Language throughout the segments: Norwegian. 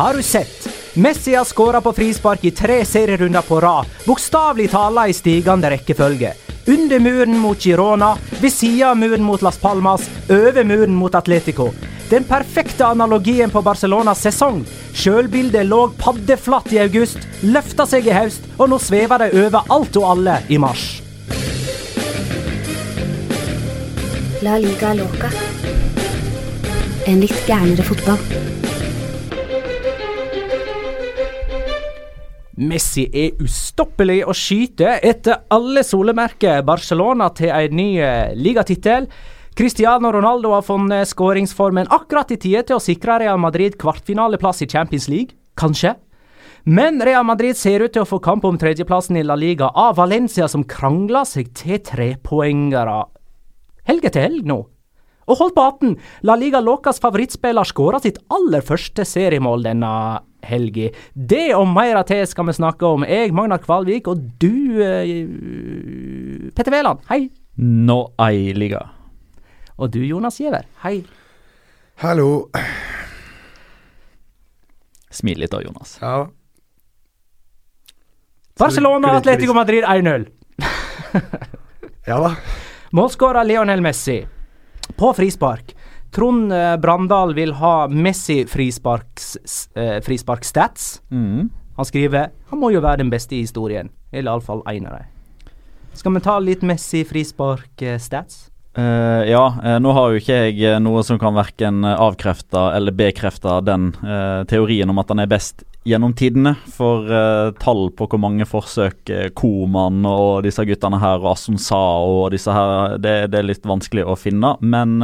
Har du sett? Messi har skåra på frispark i tre serierunder på rad, bokstavelig tala i stigende rekkefølge. Under muren mot Girona, ved sida av muren mot Las Palmas, over muren mot Atletico. Den perfekte analogien på Barcelonas sesong. Sjølbildet lå paddeflatt i august, løfta seg i høst, og nå svever de over alt og alle i mars. La liga loca. En litt gærnere fotball. Messi er ustoppelig å skyte etter alle solemerker Barcelona til en ny eh, ligatittel. Cristiano Ronaldo har funnet skåringsformen akkurat i tide til å sikre Real Madrid kvartfinaleplass i Champions League. Kanskje. Men Real Madrid ser ut til å få kamp om tredjeplassen i La Liga av Valencia, som krangler seg til trepoengere. Helg etter helg nå. Og hold på 18! La Liga Locas favorittspiller skåra sitt aller første seriemål denne helga. Det og mer til skal vi snakke om. Jeg, Magnar Kvalvik, og du, uh, Petter Wæland. Hei. Nå no, eiliga. Og du, Jonas Giæver. Hei. Hallo. Smil litt da, Jonas. Ja. Barcelona Atletico Madrid 1-0. ja da. Målskårer Lionel Messi. På frispark. Trond eh, Brandal vil ha Messi frisparks, eh, frisparkstats. Mm. Han skriver han må jo være den beste i historien. Eller iallfall én av dem. Skal vi ta litt Messi frispark-stats? Uh, ja, uh, nå har jo ikke jeg noe som kan verken avkrefte eller bekrefte den uh, teorien om at han er best gjennom tidene. For tall på hvor mange forsøk Koman og disse guttene her og Assunsa og disse her, det, det, er litt vanskelig å finne. Men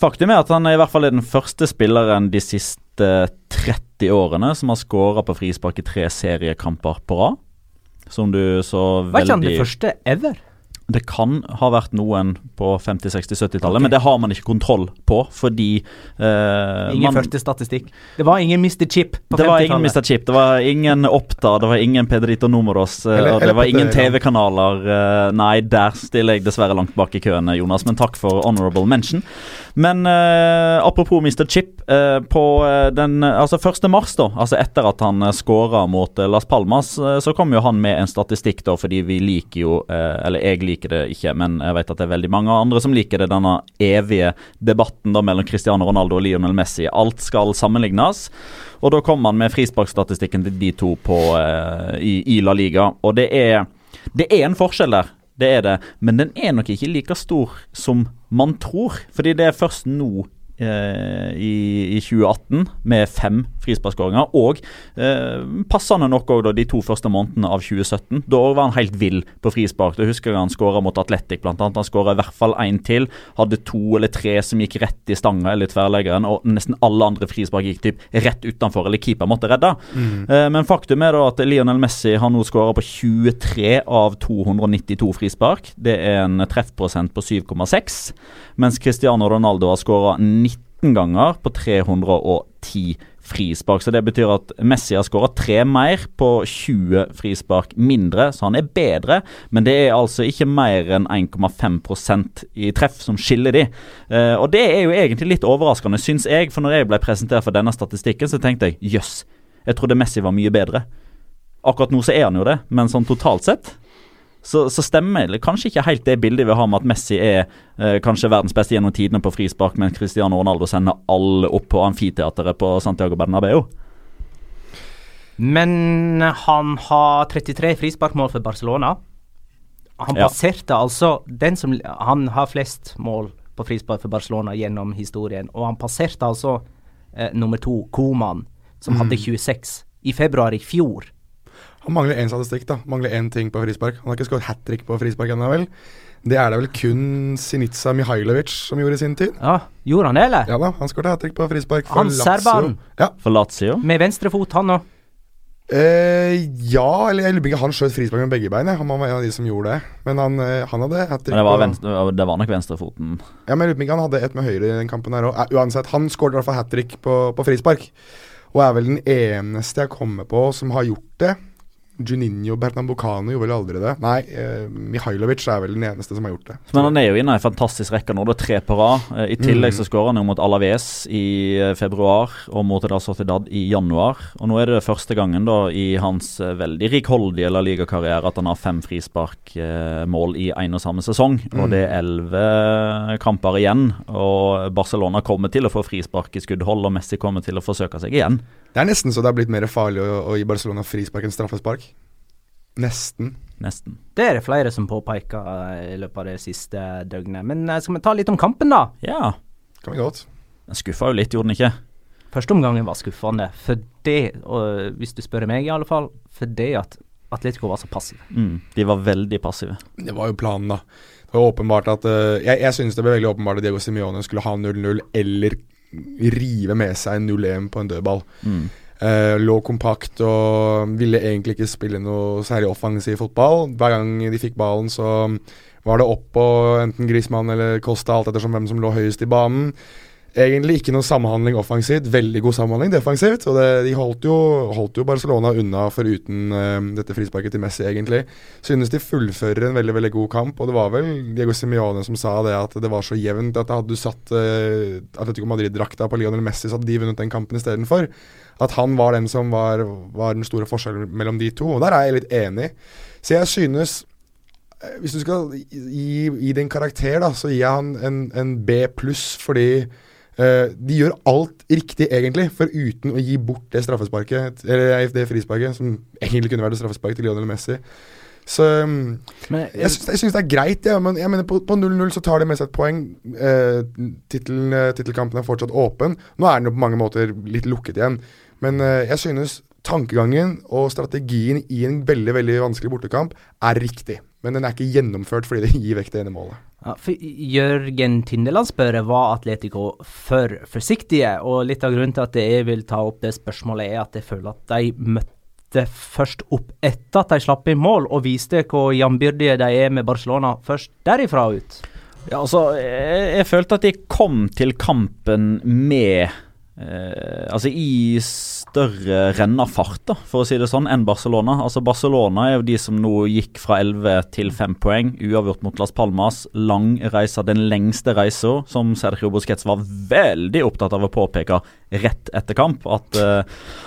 faktum er at han er i hvert fall er den første spilleren de siste 30 årene som har skåra på frispark i tre seriekamper på rad. Som du så veldig Var ikke han det første ever? Det kan ha vært noen på 50-, 60-, 70-tallet, okay. men det har man ikke kontroll på fordi uh, Ingen man, første statistikk. Det var ingen Mr. Chip på 50-tallet. Det var ingen Mr. Chip, det var ingen Oppda, det var ingen Pedrito Nomoros, uh, eller, og det var ingen TV-kanaler. Uh, nei, der stiller jeg dessverre langt bak i køen, Jonas, men takk for honorable mention. Men eh, apropos Mr. Chip. Eh, på eh, den altså 1. mars, da, altså etter at han eh, skåra mot eh, Las Palmas, eh, så kom jo han med en statistikk, da, fordi vi liker jo Eller jeg liker det ikke, men jeg vet at det er veldig mange andre som liker det, denne evige debatten da mellom Cristiano Ronaldo og Lionel Messi. Alt skal sammenlignes. Og da kom han med frisparkstatistikken til de to på, i, i La Liga, og det er det er en forskjell der. Det er det. Men den er nok ikke like stor som man tror. Fordi det er først nå i, i, 2018 med fem frisparkskåringer. Og eh, passende nok òg de to første månedene av 2017. Da var han helt vill på frispark. Da husker jeg han skåra mot Atletic bl.a. Han skåra i hvert fall én til. Hadde to eller tre som gikk rett i stanga eller tverrleggeren. Og nesten alle andre frispark gikk typ rett utenfor, eller keeper måtte redde. Mm. Eh, men faktum er da at Lionel Messi har nå skåra på 23 av 292 frispark. Det er en treffprosent på 7,6. Mens Cristiano Ronaldo har skåra 19 ganger på 310 frispark. Så Det betyr at Messi har skåra tre mer på 20 frispark mindre, så han er bedre. Men det er altså ikke mer enn 1,5% i treff som skiller de. Eh, og det er jo egentlig litt overraskende, syns jeg. For når jeg ble presentert for denne statistikken, så tenkte jeg jøss, jeg trodde Messi var mye bedre. Akkurat nå så er han jo det, men sånn totalt sett så, så, stemmer det kanskje ikke helt det bildet vi har med at Messi er eh, kanskje verdens beste gjennom tidene på frispark, men Cristiano Ronaldo sender alle opp på amfiteateret på Santiago Bernabeu. Men han har 33 frisparkmål for Barcelona. Han ja. passerte altså den som Han har flest mål på frispark for Barcelona gjennom historien, og han passerte altså eh, nummer to, Koman, som mm. hadde 26, i februar i fjor. Han mangler én statistikk, da. Mangler én ting på frispark. Han har ikke skåret hat trick på frispark ennå, vel. Det er det vel kun Sinica Mihailovic som gjorde i sin tid. Ja, Gjorde han det, eller? Ja da, han skåret hat trick på frispark for han Lazio. Ja. For Lazio? Med venstrefot, han òg. Eh, ja, eller jeg lurer ikke han skjøt frispark med begge bein. Han var en av de som gjorde det. Men han, eh, han hadde trick. Men det var, venstre, det var nok venstrefoten. Ja, men jeg lurer ikke han hadde et med høyre i den kampen her òg. Uansett, han skåret i hvert fall hat trick på, på frispark. Og er vel den eneste jeg kommer på som har gjort det. Juninho Bernambucano gjorde vel aldri det. Nei, eh, Mihailovic er vel den eneste som har gjort det. Men han er jo inne i en fantastisk rekke nå. Det er tre på rad. Eh, I tillegg Mm. så skårer han jo mot Alaves i eh, februar og mot Edal Sociedad i januar. Og nå er det første gangen da i hans eh, veldig rikholdige La Liga-karriere at han har fem frisparkmål i én og samme sesong. Og det er elleve kamper igjen. Og Barcelona kommer til å få frispark i skuddhold, og Messi kommer til å forsøke seg igjen. Det er nesten så det har blitt mer farlig å, å gi Barcelona frispark enn straffespark. Nesten. Nesten. Det er det flere som påpeker eh, i løpet av det siste døgnet. Men eh, skal vi ta litt om kampen, da? Ja. Kan vi godt. Den skuffa jo litt, gjorde den ikke? Førsteomgangen var skuffende. For det, og hvis du spør meg i alle fall, fordi at Atletico var så passive. Mm. De var veldig passive. Det var jo planen, da. Det var åpenbart at uh, Jeg, jeg synes det ble veldig åpenbart at Diego Simione skulle ha 0-0 eller rive med seg 0-1 på en dødball. Mm. Uh, lå kompakt og ville egentlig ikke spille noe særlig offensiv fotball. Hver gang de fikk ballen, så var det opp på enten Griezmann eller Costa, alt ettersom hvem som lå høyest i banen. Egentlig ikke noe samhandling offensivt. Veldig god samhandling defensivt. Og det, de holdt jo, holdt jo Barcelona unna foruten uh, dette frisparket til Messi, egentlig. Synes de fullfører en veldig veldig god kamp, og det var vel Diego Simione som sa det at det var så jevnt at hadde du satt uh, Atletico Madrid-drakta på Lionel Messi, så hadde de vunnet den kampen istedenfor. At han var den som var, var den store forskjellen mellom de to. Og der er jeg litt enig. Så jeg synes eh, Hvis du skal gi, gi det karakter, da, så gir jeg han en, en B pluss fordi de gjør alt riktig, egentlig, for uten å gi bort det straffesparket Eller det frisparket, som egentlig kunne vært et straffespark til Lionel Messi. Så um, Men jeg, syns, jeg syns det er greit, ja, men jeg mener på, på 0-0 så tar de med seg et poeng. Eh, eh, tittelkampen er fortsatt åpen. Nå er den jo på mange måter litt lukket igjen, men eh, jeg synes tankegangen og strategien i en veldig veldig vanskelig bortekamp er riktig. Men den er ikke gjennomført fordi det gir vekk det ene målet. Ja, for Jørgen Tindeland spør var Atletico for forsiktige, og litt av grunnen til at jeg vil ta opp det spørsmålet, er at jeg føler at de møtte først opp etter at de slapp inn mål, og viste hvor jambyrdige de er med Barcelona først derifra ut. Ja, altså, jeg, jeg følte at de kom til kampen med eh, Altså i større rennafart, da, for å si det sånn, enn Barcelona. Altså Barcelona er jo de som nå gikk fra 11 til 5 poeng, uavgjort mot Las Palmas. Lang reise, den lengste reisa, som Sergio Busquets var veldig opptatt av å påpeke rett etter kamp. At eh,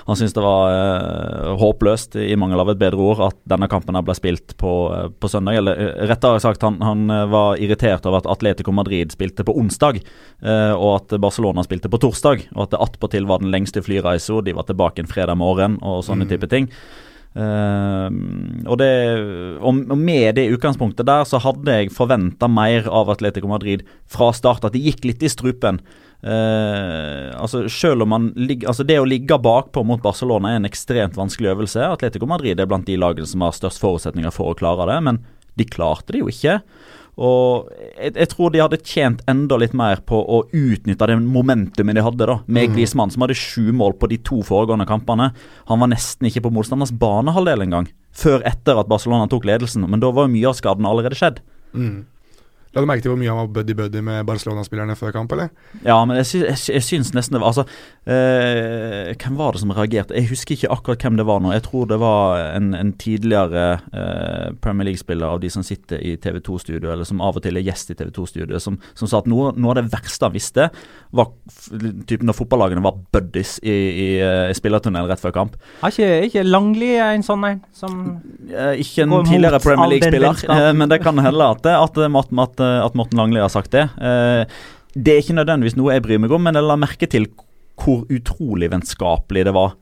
han syntes det var eh, håpløst, i mangel av et bedre ord, at denne kampen ble spilt på, eh, på søndag. Eller eh, rettere sagt, han, han eh, var irritert over at Atletico Madrid spilte på onsdag, og at Barcelona spilte på torsdag. Og at det attpåtil var den lengste flyreisa. De var tilbake en fredag morgen og sånne Mm. type ting. Uh, og, det, og, og med det utgangspunktet der, så hadde jeg forventa mer av Atletico Madrid fra start. At de gikk litt i strupen. Uh, altså selv om man ligger, altså Det å ligge bakpå mot Barcelona er en ekstremt vanskelig øvelse. Atletico Madrid er blant de lagene som har størst forutsetninger for å klare det, men de klarte det jo ikke. Og jeg, jeg tror de hadde tjent enda litt mer på å utnytte det momentumet de hadde, da med Mm. Griezmann, som hadde sju mål på de to foregående kampene. Han var nesten ikke på motstanders banehalvdel engang, før etter at Barcelona tok ledelsen. Men da var jo mye av skadene allerede skjedd. Mm. La du merke til hvor mye han var buddy-buddy med Barcelona-spillerne før kamp, eller? Ja, men jeg, sy jeg, jeg syns nesten det var Altså, eh, hvem var det som reagerte? Jeg husker ikke akkurat hvem det var nå. Jeg tror det var en, en tidligere eh, Premier League-spiller av de som sitter i TV2-studio, eller som av og til er gjest i TV2-studio, som, som sa at noe, noe av det verste han visste, var typ når fotballagene var buddies i, i, i spillertunnelen rett før kamp. Er ikke, ikke Langli en sånn en som Eh, ikke en tidligere Premier League-spiller, eh, men det kan hende at, det- at, Morten- at, at Morten Langli har sagt det. Eh, det er ikke nødvendigvis noe jeg bryr meg om, men jeg la merke til hvor utrolig vennskapelig det var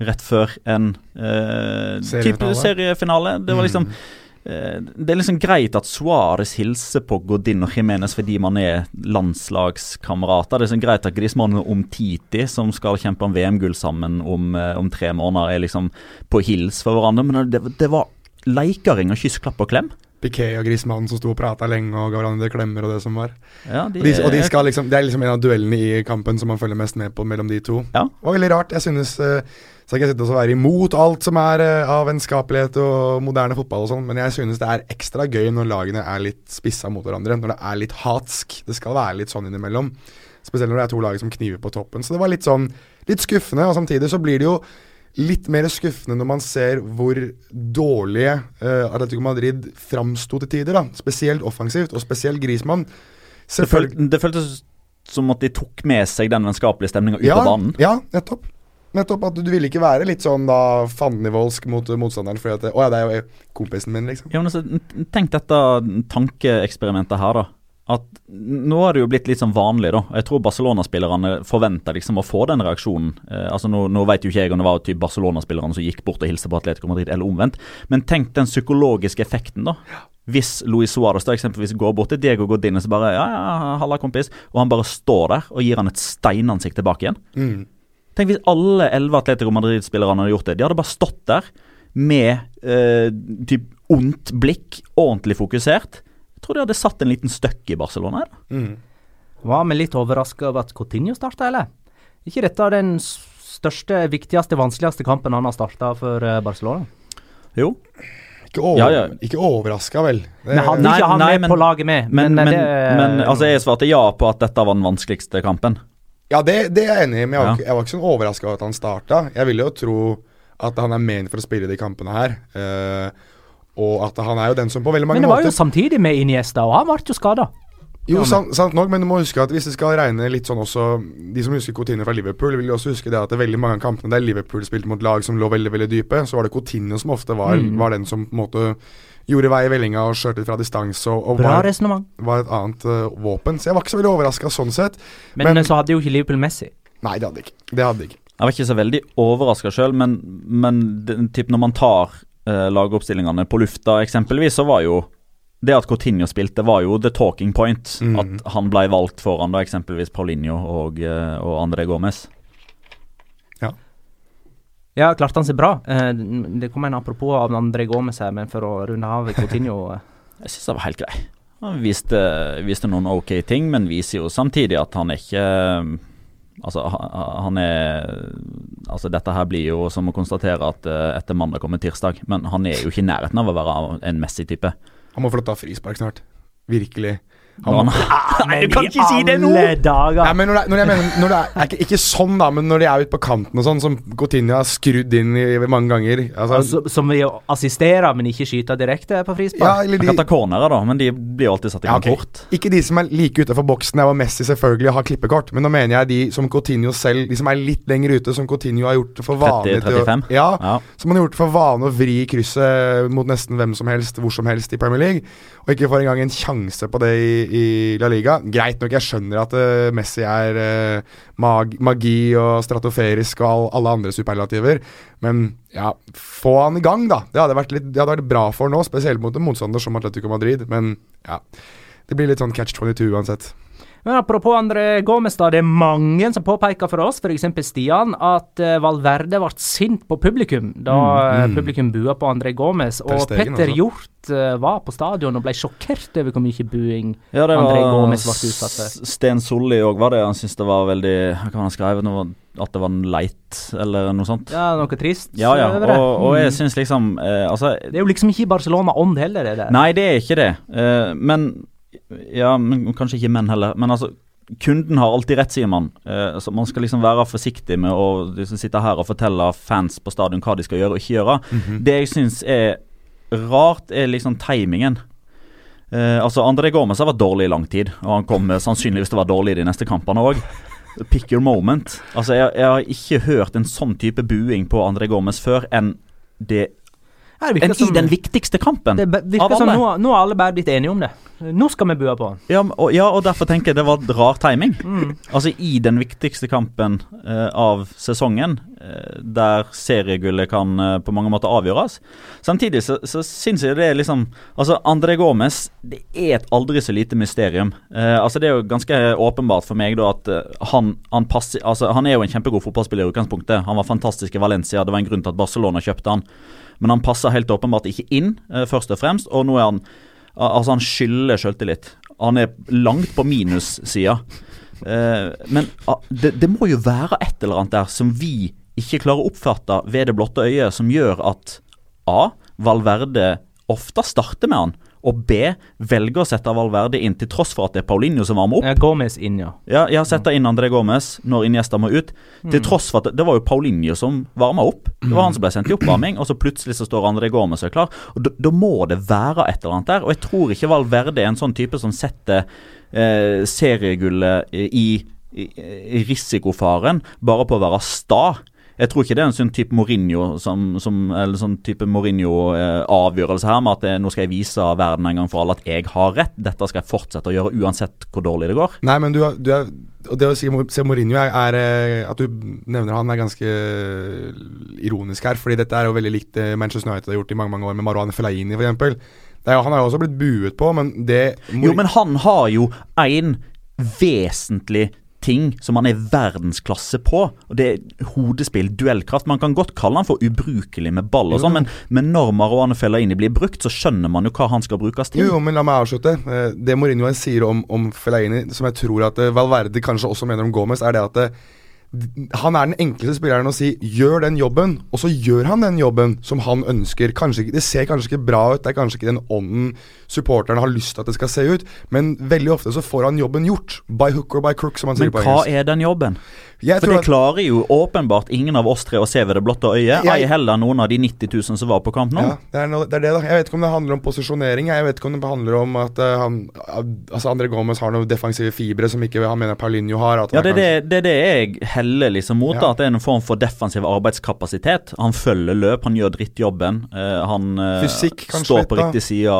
rett før en eh, Seriefinale. seriefinale. Det var liksom Mm. eh, Det er liksom greit at Suárez hilser på Godin og Jimenez fordi man er landslagskamerater. Det er liksom greit at Griezmann og Omtiti, som skal kjempe om VM-gull sammen om, eh, om tre måneder, er liksom på hils for hverandre. Men det, det var leikering og kyss, klapp og klem. Piqué og Grismannen som sto og prata lenge og ga hverandre klemmer og det som var. Ja, de, Og de, og de skal liksom, Det er liksom en av duellene i kampen som man følger mest med på mellom de to. Ja. Var veldig rart. Jeg synes eh, Så skal jeg sitte og være imot alt som er eh, av vennskapelighet og moderne fotball og sånn, men jeg synes det er ekstra gøy når lagene er litt spissa mot hverandre. Når det er litt hatsk. Det skal være litt sånn innimellom. Spesielt når det er to lag som kniver på toppen. Så det var litt sånn Litt skuffende, og samtidig så blir det jo litt mer skuffende når man ser hvor dårlige uh, Atletico Madrid framsto til tider. da Spesielt offensivt, og spesielt Griezmann. Det, føl det føltes som at de tok med seg den vennskapelige stemninga ut ja, av banen. Ja, nettopp. Nettopp at du, du ville ikke være litt sånn da fandenivoldsk mot motstanderen fordi at Å ja, det er jo kompisen min, liksom. Ja, men altså, Tenk dette tankeeksperimentet her, da. At Nå har det jo blitt litt sånn vanlig, da. Jeg tror Barcelona-spillerne forventer liksom å få den reaksjonen. Eh, altså Nå, nå vet jo ikke jeg om det var typ Barcelona-spillerne som gikk bort og hilste på Atletico Madrid, eller omvendt. Men tenk den psykologiske effekten, da. Hvis Luis Suárez da eksempelvis går bort til Diego Godin og bare ja, ja, halla kompis, og han bare står der og gir han et steinansikt tilbake igjen. Mm. Tenk hvis alle elleve Atletico Madrid-spillerne hadde gjort det. De hadde bare stått der med eh, typ ondt blikk, ordentlig fokusert. Jeg tror de hadde satt en liten støkk i Barcelona. Mm. Var vi litt overraska over at Coutinho starta, eller? Ikke dette den største, viktigste, vanskeligste kampen han har starta for eh, Barcelona? Jo. Ikke, over, Ja, ja. ikke overraska, vel. Det, Men hadde Nei, ikke han nei, med men- på laget med. Men, men, det, men altså, jeg svarte ja på at dette var den vanskeligste kampen. Ja, det, det er jeg enig i, men jeg var, Ja. jeg var ikke sånn overraska over at han starta. Jeg ville jo tro at han er ment for å spille de kampene her. eh, og at han er jo den som på veldig mange måter men det var jo måter samtidig med Iniesta, og han ble jo skada. Jo, sant, sant nok, men du må huske at hvis det skal regne litt sånn også De som husker Coutinho fra Liverpool, vil jo også huske det at det er veldig mange av kampene der Liverpool spilte mot lag som lå veldig veldig dype, så var det Coutinho som ofte var, Mm. var den som på en måte gjorde vei i vellinga og skjøt ut fra distanse og, og Bra var, var et annet uh, våpen. Så jeg var ikke så veldig overraska sånn sett. Men, Men- så hadde jo ikke Liverpool Messi. Nei, det hadde ikke. Det hadde ikke. Jeg var ikke så veldig overraska sjøl, men, men det- typ når man tar eh, lagoppstillingene på lufta, eksempelvis, så var jo det at Coutinho spilte, var jo the talking point. Mm. At han ble valgt foran da eksempelvis Paulinho og, eh, og André Gomez. Ja, Ja, klarte han seg bra. Eh, det kom en apropos av André Gomez her, men for å runde av Coutinho eh, Jeg syns han var helt grei. Han viste, viste noen ok ting, men viser jo samtidig at han er ikke Altså, han er Altså, dette her blir jo som å konstatere at eh, etter mandag kommer tirsdag, men han er jo ikke i nærheten av å være en Messi-type. Han må få lov til å ta frispark snart. Virkelig. Han- Nei, du kan ikke si det nå! Dager! Nei, men når det, når jeg mener, når det er, ikke, ikke sånn, da, men når de er ute på kanten og sånn, som Coutinho har skrudd inn i mange ganger altså, Altså, som vil assistere, men ikke skyte direkte på ja, frispark. eller Han de, kan ta cornerer, da, men de blir jo alltid satt i Ja, gang kort. Ikke de som er like utenfor boksen, der hvor Messi selvfølgelig har klippekort, men nå mener jeg de som Coutinho selv De som er litt lenger ute, som Coutinho har gjort for vane 30, til å- 35? Ja, Ja. som han har gjort for vane å vri krysset mot nesten hvem som helst, hvor som helst i Premier League, og ikke får engang en sjanse på det i, i La Liga. Greit nok, jeg skjønner at uh, Messi er uh, mag magi og stratoferisk og all, alle andre superlativer, men ja, få han i gang, da. Det hadde vært, litt, det hadde vært bra for nå, spesielt mot en motstander som Atletico Madrid, men ja. Det blir litt sånn catch 22 uansett. Men apropos André Gomestad. Det er mange som påpeker for oss, f.eks. Stian, at eh, Valverde ble sint på publikum da eh, mm. publikum bua på André Gomez. Og Petter også. Hjort eh, var på stadion og ble sjokkert over hvor mye buing Ja, André Gomes Gomez ble utsatt for. Sten Solli òg var det. Han syntes det var veldig Hva kan han skrive? Noe, at det var en leit, eller noe sånt. Ja, noe trist Ja, ja. over det. Og, og jeg Mm. syns liksom eh, Altså Det er jo liksom ikke Barcelona-ånd heller, det der. Nei, det er ikke det. Eh, men Ja, men kanskje ikke menn heller. Men altså Kunden har alltid rett, sier man. Eh, så Man skal liksom være forsiktig med å liksom sitte her og fortelle fans på stadion hva de skal gjøre og ikke gjøre. Det jeg syns er rart, er liksom timingen. Eh, altså André Gomez har vært dårlig i lang tid, og han kommer sannsynligvis til å være dårlig i de neste kampene òg. Pick your moment. Altså jeg, jeg har ikke hørt en sånn type buing på André Gomez før enn det det enn i som- den viktigste kampen. det virker som nå, nå har alle bare blitt enige om det. Nå skal vi bue på. Ja, og, ja, og derfor tenker jeg det var rar timing. Mm. Altså i den viktigste kampen uh, av sesongen, uh, der seriegullet kan uh, på mange måter avgjøres. Samtidig så, så syns jeg det er liksom Altså, André Gomez, det er et aldri så lite mysterium. Altså Det er jo ganske åpenbart for meg da at han, han passer Altså, han er jo en kjempegod fotballspiller i utgangspunktet. Han var fantastisk i Valencia, det var en grunn til at Barcelona kjøpte han. Men han passer helt åpenbart ikke inn, først og fremst. Og nå er han Altså, han skylder sjøltillit. Han er langt på minussida. Eh, men det, det må jo være et eller annet der som vi ikke klarer å oppfatte ved det blotte øyet, som gjør at A. Valverde ofte starter med han, og B velger å sette Valverde inn til tross for at det er Paulinho som varmer opp. Ja, Gomez inn, ja. Ja, jeg setter inn André Gomez når Iniesta må ut. Til tross for at det, det var jo Paulinho som varma opp. Det var han som ble sendt i oppvarming, og så plutselig så står André Gomez og er klar. Og Da, da må det være et eller annet der. Og jeg tror ikke Valverde er en sånn type som setter eh, seriegullet i, i, i risikofaren bare på å være sta. Jeg tror ikke det er en sånn type Mourinho som, som, eller sånn type Mourinho-avgjørelse her med at det, nå skal jeg vise verden en gang for alle at jeg har rett. Dette skal jeg fortsette å gjøre uansett hvor dårlig det går. Nei, men du, du er og Det å si, se Mourinho er, er eh, At du nevner han, er ganske eh, ironisk her. Fordi dette er jo veldig likt det Manchester United har gjort i mange mange år med Marwan Fellaini f.eks. Han har jo også blitt buet på, men det Jo, men han har jo én vesentlig ting som han er verdensklasse på. Og Det er hodespill, duellkraft. Man kan godt kalle han for ubrukelig med ball, og sånn, men, men når Marouane Fellaini blir brukt, så skjønner man jo hva han skal brukes til. Jo, jo, men la meg avslutte. Eh, Det Mourinho sier om, om Fellaini, som jeg tror at eh, Valverde kanskje også mener om Gomez, er det at eh, d- han er den enkleste spilleren å si 'gjør den jobben', og så gjør han den jobben som han ønsker. Kanskje ikke, Det ser kanskje ikke bra ut, det er kanskje ikke den ånden supporterne har lyst til at det skal se ut, men veldig ofte så får han jobben gjort. By hook or by crook, som man sier Men på hva er den jobben? Jeg For tror det at- klarer jo åpenbart ingen av oss tre å se ved det blotte øyet. Jeg- Ei heller noen av de 90 000 som var på kamp nå. Ja, det er, noe, det er det, da. Jeg vet ikke om det handler om posisjonering. Jeg vet ikke om det handler om at uh, han Altså André Gomez har noen defensive fibre som ikke han mener Paulinho har. At Ja, det er det, det, er det jeg heller liksom mot. Ja. da, At det er en form for defensiv arbeidskapasitet. Han følger løp, han gjør drittjobben. Uh, han uh, Fysikk, kanskje står på riktig side,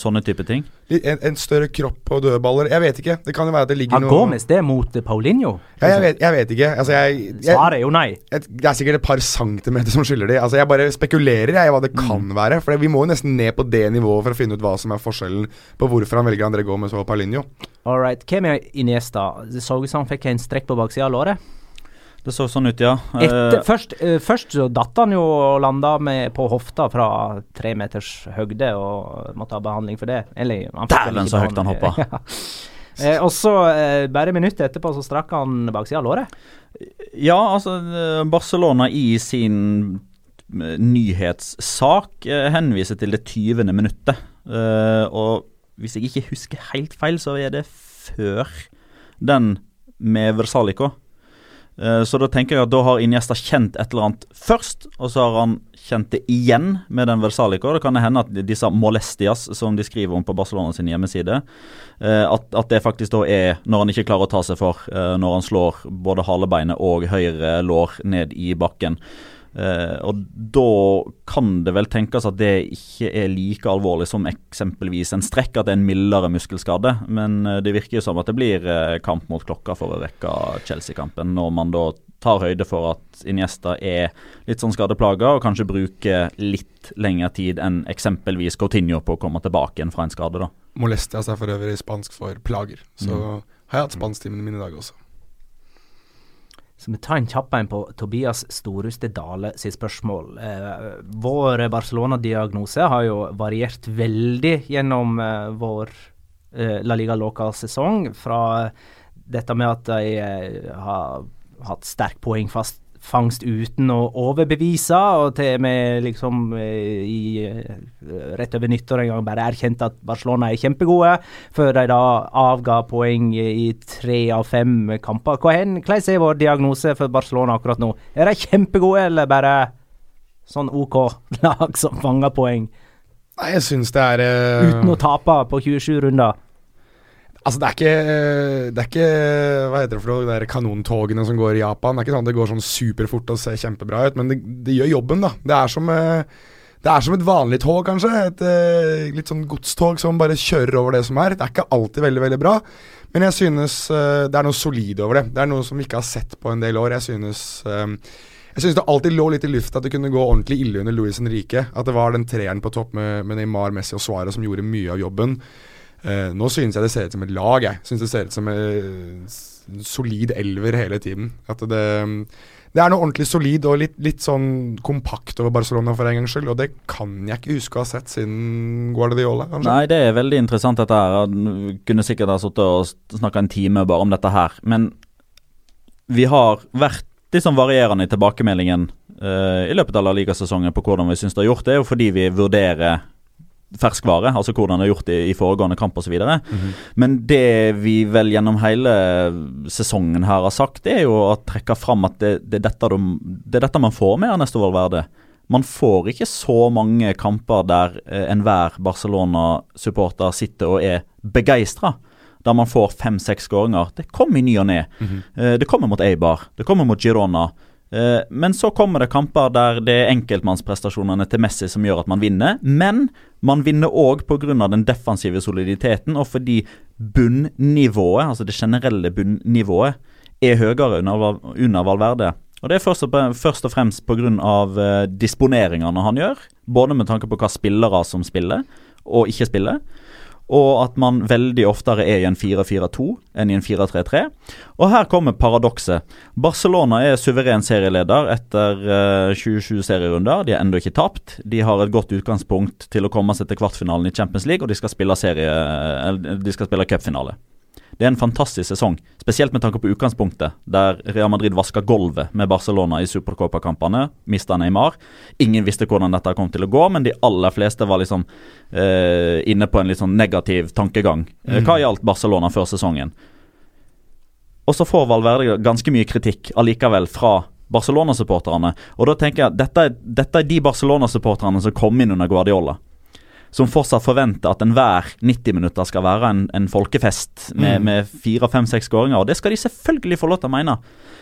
sånne type ting. en, en større kropp og dødballer. Jeg vet ikke. Det kan jo være at det ligger noe Gomez det er mot Paulinho? ja, jeg, vet, jeg vet ikke. Altså, jeg, jeg, Svaret er jo nei. jeg, Det er sikkert et par centimeter som skylder de. Altså, jeg bare spekulerer jeg, i hva det kan Mm. være. For vi må jo nesten ned på det nivået for å finne ut hva som er forskjellen på hvorfor han velger André Gomez og Paulinho. All right. Hvem er Iniesta? Det så ut som han fikk en strekk på baksida av låret. Det så sånn ut, ja. Etter, Eh, først, eh, først så datt han jo og landa med, på hofta fra tre meters høgde og måtte ha behandling for det. Dæven, så høyt han hoppa! Ja. Eh, og så, eh, bare minuttet etterpå, så strakk han baksida av låret. Ja, altså eh, Barcelona i sin eh, nyhetssak eh, henviser til det 20. minuttet. Eh, og hvis jeg ikke husker helt feil, så er det før den med Versalico. Eh, så da tenker jeg at da har Iniesta kjent et eller annet først, og så har han kjent det igjen med den Versalico. Det kan hende at disse molestias som de skriver om på Barcelona sin hjemmeside, eh, at, at det faktisk da er når han ikke klarer å ta seg for, eh, når han slår både halebeinet og høyre lår ned i bakken. Eh, og da kan det vel tenkes at det ikke er like alvorlig som eksempelvis en strekk, at det er en mildere muskelskade. Men eh, det virker jo som at det blir eh, kamp mot klokka for å vekke Chelsea-kampen, når man da tar høyde for at Iniesta er litt sånn skadeplaga, og kanskje bruker litt lengre tid enn eksempelvis Coutinho på å komme tilbake igjen fra en skade. da. Molestias er for øvrig spansk for plager. Så Mm. har jeg hatt spansktimene mine i dag også. Så vi tar en kjapp en på Tobias Storhuste Dale sitt spørsmål. Eh, vår Barcelona-diagnose har jo variert veldig gjennom eh, vår eh, La Liga Loca-sesong. Fra dette med at de eh, har hatt sterk poengfast fangst uten å overbevise, og til vi liksom eh, i, eh, rett over nyttår en gang bare erkjente at Barcelona er kjempegode, før de da avga poeng i tre av fem kamper. Er, hvordan er vår diagnose for Barcelona akkurat nå? Er de kjempegode, eller bare sånn OK lag som fanger poeng Nei, jeg syns det er uh... uten å tape på 27 runder? Altså, det er ikke Det er ikke Hva heter det for noe? De kanontogene som går i Japan. Det er ikke sånn det går sånn superfort og ser kjempebra ut, men det, det gjør jobben, da. Det er som eh, det er som et vanlig tog, kanskje. Et eh, litt sånn godstog som bare kjører over det som er. Det er ikke alltid veldig veldig bra, men jeg synes uh, det er noe solid over det. Det er noe som vi ikke har sett på en del år. Jeg synes eh, jeg synes det alltid lå litt i lufta at det kunne gå ordentlig ille under Luis Henrique. At det var den treeren på topp med, med Neymar, Messi og Suárez som gjorde mye av jobben. Eh, nå synes jeg det ser ut som et lag. Jeg synes det ser ut som en solid elver hele tiden. At det, det er noe ordentlig solid og litt, litt sånn kompakt over Barcelona for en gangs skyld. Og det kan jeg ikke huske å ha sett siden Guardiola, kanskje. Nei, det er veldig interessant dette her. Jeg kunne sikkert ha sittet og snakka en time bare om dette her. Men vi har vært litt sånn varierende i tilbakemeldingen uh, i løpet av Liga-sesongen på hvordan vi syns det har gjort det. er jo fordi vi vurderer ferskvare, altså hvordan det er gjort i, i foregående kamp osv. Mm. -hmm. Men det vi vel gjennom hele sesongen her har sagt, det er jo å trekke fram at det, det, er dette de, det er dette man får med Ernesto Valverde. Man får ikke så mange kamper der eh, enhver Barcelona-supporter sitter og er begeistra. Der man får fem-seks skåringer. Det kommer i ny og ne. Eh, det kommer mot Eibar. Det kommer mot Girona. Eh, men så kommer det kamper der det er enkeltmannsprestasjonene til Messi som gjør at man vinner. Men man vinner òg pga. den defensive soliditeten, og fordi bunnivået, altså det generelle bunnivået, er høyere under, Valverde. Og Det er først og, først og fremst pga. Uh, disponeringene han gjør, både med tanke på hva spillere som spiller og ikke spiller, og at man veldig oftere er i en 4-4-2 enn i en 4-3-3. Og her kommer paradokset. Barcelona er suveren serieleder etter eh, 27 serierunder. De har ennå ikke tapt. De har et godt utgangspunkt til å komme seg til kvartfinalen i Champions League, og de skal spille serie, de skal spille cupfinale. Det er en fantastisk sesong, spesielt med tanke på utgangspunktet, der Real Madrid vaska gulvet med Barcelona i Supercopa-kampene. Mista Neymar. Ingen visste hvordan dette kom til å gå, men de aller fleste var liksom eh, inne på en litt sånn negativ tankegang. Eh, Hva gjaldt Barcelona før sesongen? Og så får Valverde ganske mye kritikk allikevel fra Barcelona-supporterne. Og da tenker jeg at dette, dette er de Barcelona-supporterne som kom inn under Guardiola. Som fortsatt forventer at enhver 90 minutter skal være en, en folkefest med, Mm. med fire, fem, seks skåringer. Og det skal de selvfølgelig få lov til å mene.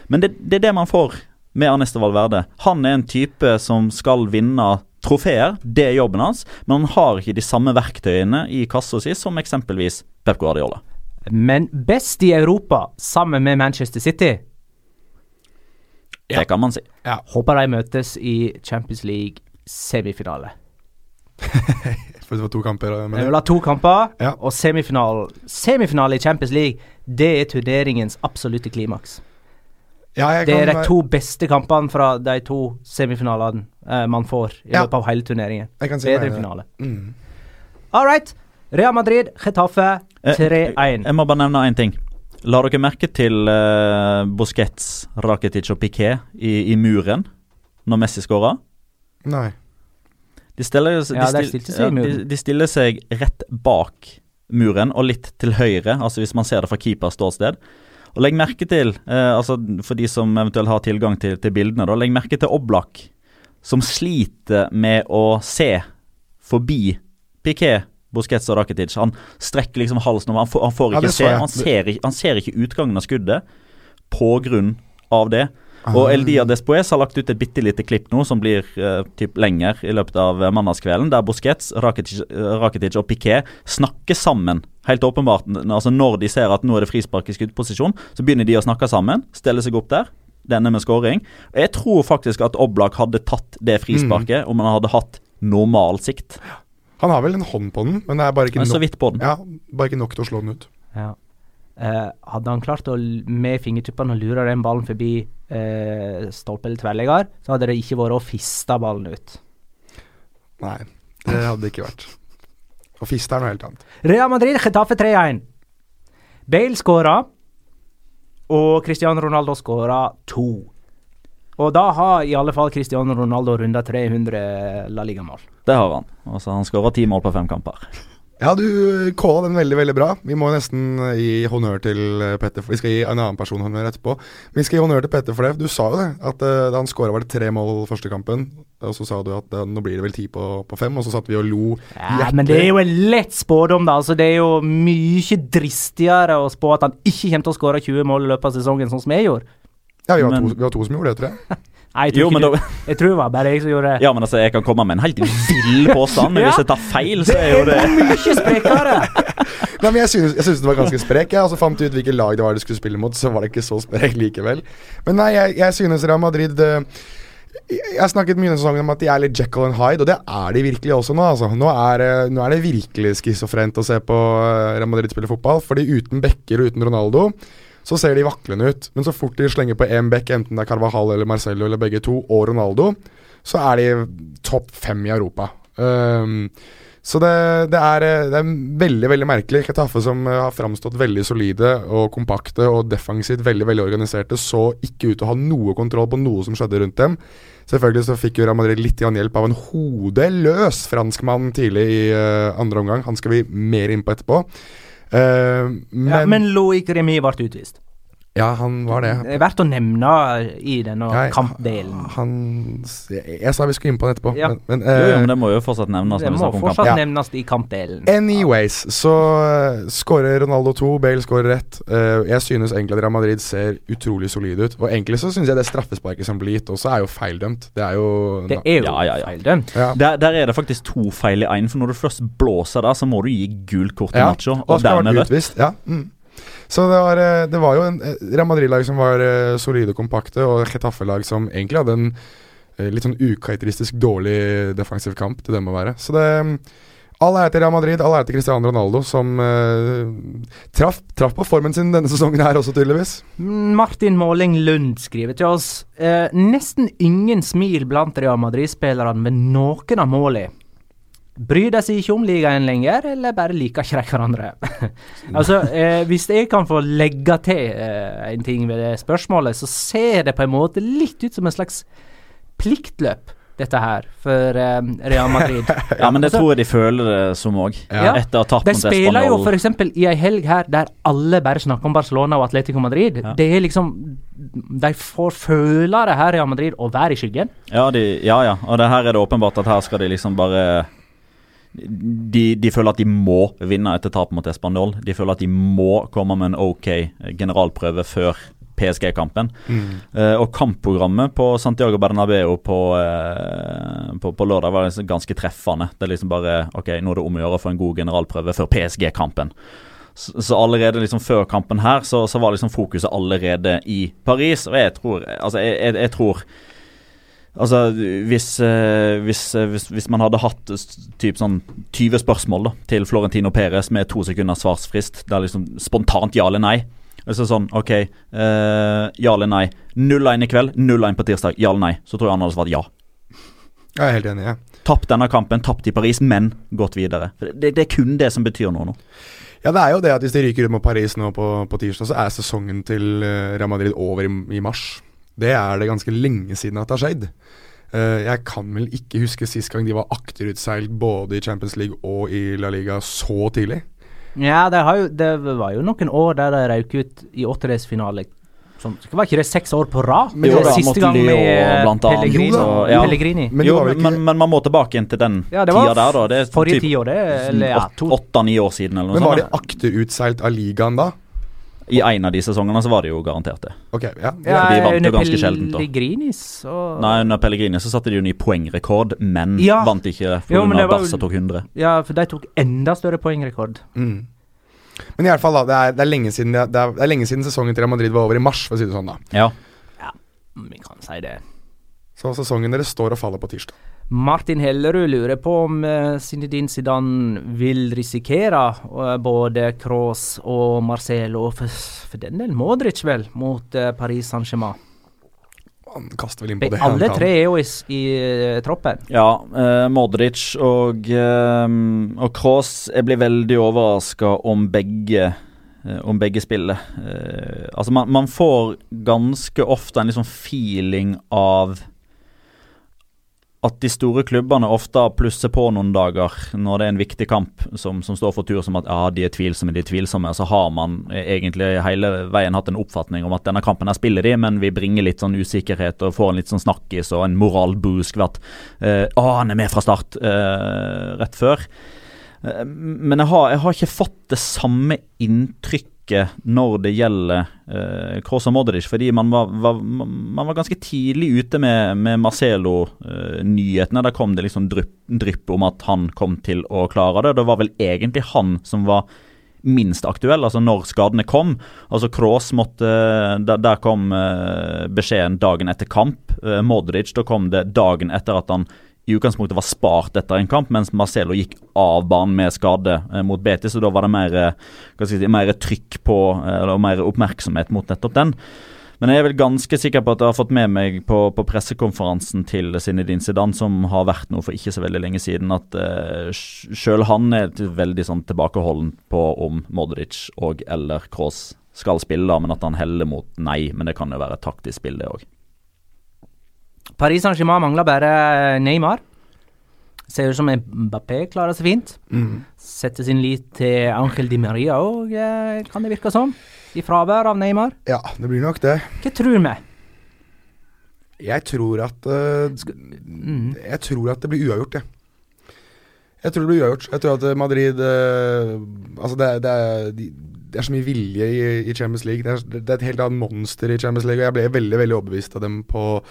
Men det, det er det man får med Ernesto Valverde. Han er en type som skal vinne trofeer. Det er jobben hans. Men han har ikke de samme verktøyene i kassa si som eksempelvis Pep Guardiola. Men best i Europa, sammen med Manchester City. Det kan man si. Ja. Håper de møtes i Champions League semifinale. For det var to kamper. Men Vi vil ha to kamper, Ja. og semifinale Semifinale i Champions League, det er turneringens absolutte klimaks. ja, jeg Det er kan de to beste kampene fra de to semifinalene eh, man får i Ja. løpet av hele turneringen. jeg kan si Bedre finale. Mm. All right. Real Madrid, Getafe Eh, 3-1. Jeg må bare nevne én ting. La dere merke til uh, Busquets, Rakitic og Piquet i, i muren når Messi skåra? Nei. De, stiller- de, Ja, de still- seg ja, muren. de, de stiller seg rett bak muren og litt til høyre, altså hvis man ser det fra keepers ståsted. Og legg merke til, eh, altså for de som eventuelt har tilgang til, til bildene, da, legg merke til Oblak, som sliter med å se forbi Piquet, Busquets og Rakitic. Han strekker liksom halsen over, han får, han får ikke ja, se, han ser, ikke- han ser ikke utgangen av skuddet på grunn av det. Og Ah. Eldia Despoes har lagt ut et bitte lite klipp nå som blir uh, typ lenger i løpet av eh, mandagskvelden, der Busquets, Rakitic, eh, Rakitic og Piquet snakker sammen. Helt åpenbart. altså Når de ser at nå er det frispark i skuddposisjon, så begynner de å snakke sammen. Stelle seg opp der. Denne med skåring. Jeg tror faktisk at Oblak hadde tatt det frisparket om han hadde hatt normal sikt. Han har vel en hånd på den, men det er bare ikke nok, på den. ja, bare ikke nok til å slå den ut. Ja. Eh, hadde han klart å med fingertuppene å lure den ballen forbi eh, stolpe eller tverrlegger, så hadde det ikke vært å fiste ballen ut. Nei, det hadde det ikke vært. Å fiste er noe helt annet. Real Madrid, Getafe 3-1. Bale skåra, og Cristiano Ronaldo skåra to. Og da har i alle fall Cristiano Ronaldo runda 300 La Liga-mål. Det har han. Altså Han skåra ti mål på fem kamper. Ja, du calla den veldig, veldig bra. Vi må nesten eh, gi honnør til eh, Petter. Vi skal gi en annen person honnør etterpå. Vi skal gi honnør til Petter for det. Du sa jo det, at uh, han skåra var det tre mål første kampen. Og så sa du at uh, nå blir det vel ti på, på fem, og så satt vi og lo Ja, men det er jo en lett spådom, da. Altså, det er jo mye dristigere å spå at han ikke kommer til å skåre 20 mål i løpet av sesongen, sånn som jeg gjorde. Ja, vi var, Men- to, vi var to som gjorde det, tror jeg. Nei, jeg tror, Jo, ikke men du, da jeg tror det var bare jeg som gjorde det. Ja, men altså, jeg kan komme med en helt vill påstand. Men Ja. hvis jeg tar feil, så er jo det mye sprekere! Nei, men Jeg synes, jeg synes det var ganske sprek. Jeg Og så fant du ut hvilket lag det var du skulle spille mot, så var det ikke så sprek likevel. Men nei, jeg, jeg synes Real Madrid eh, Jeg har snakket mye denne om at de er litt Jekyll and Hyde, og det er de virkelig også nå. Altså. Nå, er, nå er det virkelig schizofrent å se på eh, Real Madrid spille fotball. Fordi uten Becker og uten Ronaldo så ser de vaklende ut. Men så fort de slenger på én back, enten det er Carvajal eller Marcello eller begge to, og Ronaldo, så er de topp fem i Europa. Um, Så det, det, er, eh, det, er, veldig veldig merkelig. Ketaffe som eh, har framstått veldig solide og kompakte og defensivt veldig veldig organiserte, så ikke ut til å ha noe kontroll på noe som skjedde rundt dem. Selvfølgelig så fikk Real Madrid litt hjelp av en hodeløs franskmann tidlig i uh, andre omgang. Han skal vi mer inn på etterpå. Uh, men, ja, men Loic Remy ble utvist. Ja, han var det. Det er verdt å nevne i denne Nei, kampdelen. Han jeg, jeg, sa vi skulle inn på den etterpå. Ja. Men, men, uh, jo, jo, men det må jo fortsatt nevnes. Det må fortsatt kamp. nevnes i kampdelen. Anyways, så uh, skårer Ronaldo to, Bale skårer ett. Uh, jeg synes egentlig at Real Madrid ser utrolig solide ut. Og egentlig så synes jeg det straffesparket som blir gitt også, er jo feildømt. Det er jo Det er jo ja, ja, feildømt. Der, der, er det faktisk to feil i én, for når du først blåser der, så må du gi gult kort til Nacho, og dermed rødt. Ja. Mm. Så det var, eh, det var jo en eh, Real Madrid-lag som var uh, solide og kompakte, og Chetaffe-lag som egentlig hadde en litt sånn ukarakteristisk dårlig defensiv kamp til dem å være. Så det All ære til Real Madrid, all ære til Cristiano Ronaldo, som uh, traff, traff, på formen sin denne sesongen her også, tydeligvis. Martin Måling Lund skriver til oss uh, nesten ingen smil blant Real Madrid-spillerne ved noen av målene. Bryr de seg ikke om ligaen lenger, eller bare liker ikke de hverandre? altså, eh, Hvis jeg kan få legge til eh, en ting ved det spørsmålet, så ser det på en måte litt ut som en slags pliktløp, dette her, for eh, Real Madrid. ja, men det altså, tror jeg de føler det som òg, ja. etter å ha tatt De spiller jo f.eks. i ei helg her der alle bare snakker om Barcelona og Atletico Madrid. Ja. Det er liksom De får føle det her, Real Madrid, å være i skyggen. Ja, de, ja, ja. Og det her er det åpenbart at her skal de liksom bare de, de, føler at de må vinne etter tap mot Espanol De føler at de må komme med en OK generalprøve før PSG-kampen. Mm. Uh, og kampprogrammet på Santiago Bernabeu på, uh, på, på, lørdag var liksom ganske treffende. Det er liksom bare OK, nå er det om å gjøre å få en god generalprøve før PSG-kampen. Så, så, allerede liksom før kampen her, så, så, var liksom fokuset allerede i Paris. Og jeg tror Altså, jeg, jeg, jeg tror Altså, hvis, eh, hvis, eh, hvis, hvis, man hadde hatt typ sånn 20 spørsmål da, til Florentino Perez med to sekunders svarsfrist, det er liksom spontant ja eller nei så sånn, OK, eh, ja eller nei. 0-1 i kveld, 0-1 på tirsdag, ja eller nei. Så tror jeg han hadde svart ja. Jeg er helt enig, ja. Tapt denne kampen, tapt i Paris, men gått videre. Det, det, er kun det som betyr noe nå. Ja, det er jo det at hvis de ryker ut mot Paris nå på, på tirsdag, så er sesongen til eh, Real Madrid over i, i mars. Det er det ganske lenge siden at det har skjedd. Uh, jeg kan vel ikke huske sist gang de var akterutseilt både i Champions League og i La Liga så tidlig. Ja, det, jo, det var jo noen år der de røk ut i åttedelsfinale. Sånn, var ikke det seks år på rad? Men jo, siste gang med Pellegrini. Jo, ja. Pellegrini. Men, jo, men, men, man må tilbake inn til den ja, tida der, da. Det er forrige typ, tiår, det. Åtte-ni år siden, eller noe sånt. Men var de akterutseilt av ligaen da? I en av de sesongene så var det jo garantert det. Ok, ja. ja de vant jo ganske sjeldent. Pellegrinis og Nei, under Pellegrinis så satte de jo ny poengrekord, men ja. vant ikke fordi Barca tok 100. Ja, for de tok enda større poengrekord. Mm. Men i alle fall da, det er, det, er lenge siden, det, er, det er lenge siden sesongen til Real Madrid var over i mars, for å si det sånn. da Ja, ja vi kan si det. Så sesongen deres står og faller på tirsdag. Martin Hellerud lurer på om uh, Zinedine Zidane vil risikere uh, både Cross og Marcelo, for, for den del Modric, vel, mot uh, Paris Saint-Germain. Han kaster vel inn på det Alle tre er jo i, i troppen. Ja, eh, Modric og, eh, og Cross Jeg blir veldig overraska om begge om begge spiller. altså man, man, får ganske ofte en liksom feeling av at de store klubbene ofte plusser på noen dager når det er en viktig kamp som, som står for tur, som at ja, de er tvilsomme, de er tvilsomme. Så har man egentlig hele veien hatt en oppfatning om at denne kampen her spiller de, men vi bringer litt sånn usikkerhet og får en litt sånn snakkis og en moralboost ved at eh, å, han er med fra start eh, rett før. Eh, men jeg har, jeg har ikke fått det samme inntrykk ikke når det gjelder eh, Kroos og Modric, fordi man var, var, man var, ganske tidlig ute med, med Marcelo-nyhetene. Eh, da kom det liksom drypp, drypp, om at han kom til å klare det. Det var vel egentlig han som var minst aktuell, altså når skadene kom. Altså Kroos måtte Der, der kom eh, beskjeden dagen etter kamp. Modric, da kom det dagen etter at han i utgangspunktet var spart etter en kamp, mens Marcelo gikk av banen med skade eh, mot Betis. Så da var det mer, eh, si, mer trykk på, eh, eller mer oppmerksomhet mot nettopp den. Men jeg er vel ganske sikker på at jeg har fått med meg på, på pressekonferansen til Zinedine Zidane, som har vært noe for ikke så veldig lenge siden, at uh, sjøl han er veldig sånn tilbakeholden på om Modric og eller Kroos skal spille, men at han heller mot nei. Men det kan jo være et taktisk spill, det òg. Paris Saint-Germain mangler bare Neymar. Ser ut som Mbappé klarer seg fint. Mm. Setter sin lit til Angel Di Maria òg, eh, kan det virke som. I fravær av Neymar. Ja, det blir nok det. Hva tror vi? Jeg tror at uh, Mm. Jeg tror at det blir uavgjort, jeg. Jeg tror det blir uavgjort. Jeg tror at Madrid uh, Altså, det, det, er, det er så mye vilje i, i Champions League. Det er, det er et helt annet monster i Champions League, og jeg ble veldig veldig overbevist av dem på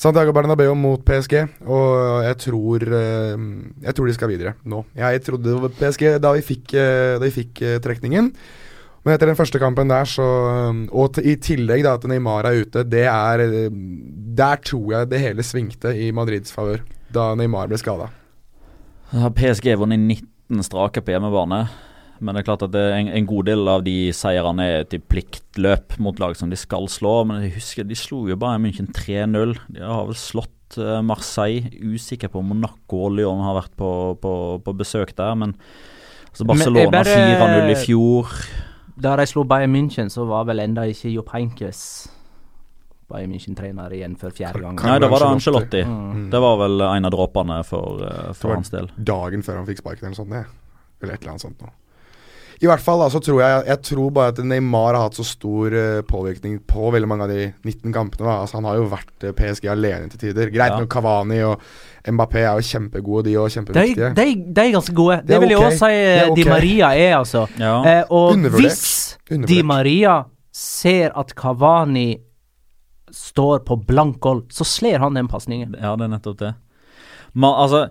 Santiago Bernabeu mot PSG, og jeg tror uh, Jeg tror de skal videre nå. Jeg trodde det var PSG da vi fikk, uh, da vi fikk uh, trekningen. Men etter den første kampen der, så Og i tillegg da at Neymar er ute, det er eh, Der tror jeg det hele svingte i Madrids favør. Da Neymar ble skada. Har PSG vunnet 19 strake på hjemmebane. Men det er klart at det er en, en god del av de seirene er til pliktløp mot lag som de skal slå. Men jeg husker de slo jo Bayern München 3-0. De har vel slått eh, Marseille. Usikker på om Monaco og Lyon har vært på, på, på besøk der. Men altså Barcelona bare- 4-0 i fjor. Da de slo Bayern München, så var vel enda ikke Jopp Heinkes Bayern München-trener igjen for fjerde gang. Nei, da var det Angelotti. Mm. Det var vel en av dråpene for, eh, for hans del. Dagen før han fikk sparken eller noe sånt. det. Eller et eller annet sånt noe. I hvert fall altså, så tror jeg Jeg tror bare at Neymar har hatt så stor uh, påvirkning på veldig mange av de 19 kampene. Da. Altså Han har jo vært uh, PSG alene til tider. Greit Ja. nok Cavani og Mbappé er jo kjempegode, de òg. Kjempeviktige. de, de er ganske gode. Det, Det vil jeg òg si eh, Di. Maria er, altså. Ja. Eh, og Undervurdert. hvis Di Maria ser at Kavani står på blank gold, så slår han den pasningen. Ja, det er nettopp det. Men altså,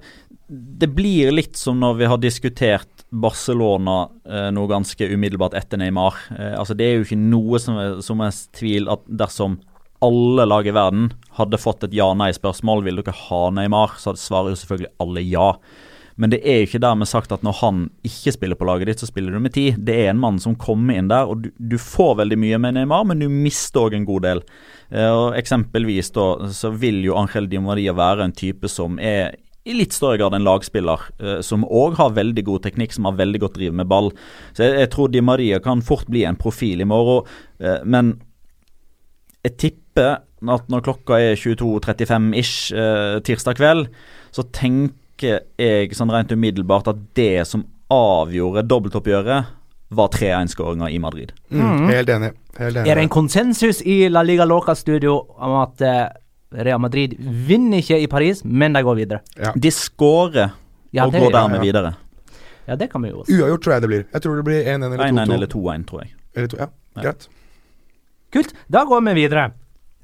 det blir litt som når vi har diskutert Barcelona eh, noe ganske umiddelbart etter Neymar. Eh, altså, det er jo ikke noe som er, som er tvil at dersom alle lag i verden hadde fått et ja-nei-spørsmål, vil dere ha Neymar, så svarer jo selvfølgelig alle ja. Men det er jo ikke dermed sagt at når han ikke spiller på laget ditt, så spiller du med ti. Det er en mann som kommer inn der, og du, du får veldig mye med Neymar, men du mister òg en god del. Eh, og Eksempelvis da, så vil jo Angel Di Maria være en type som er i litt større grad en lagspiller, eh, som òg har veldig god teknikk, som har veldig godt driv med ball. Så jeg, jeg tror Di Maria kan fort bli en profil i morgen, eh, men jeg tipper at når klokka er 22.35 ish eh, tirsdag kveld, så tenker jeg sånn rent umiddelbart at det som avgjorde dobbeltoppgjøret, var 3-1-skåringa i Madrid. Mm, helt enig. Helt enig. Er det en konsensus i La Liga Loca-studio om at eh, Real Madrid vinner ikke i Paris, men de går videre? Ja. De skårer Ja, og går dermed ja. videre. ja, det kan vi jo også. Uavgjort tror jeg det blir. Jeg tror det blir 1-1 eller 2-2. 1-1 eller 2-1, tror jeg. Eller to, ja, Ja. greit. Kult. Da går vi videre.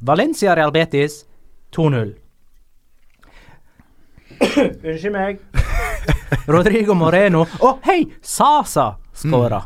Valencia Real Betis 2-0. Unnskyld meg. Rodrigo Moreno Å, hei! Sasa skåra.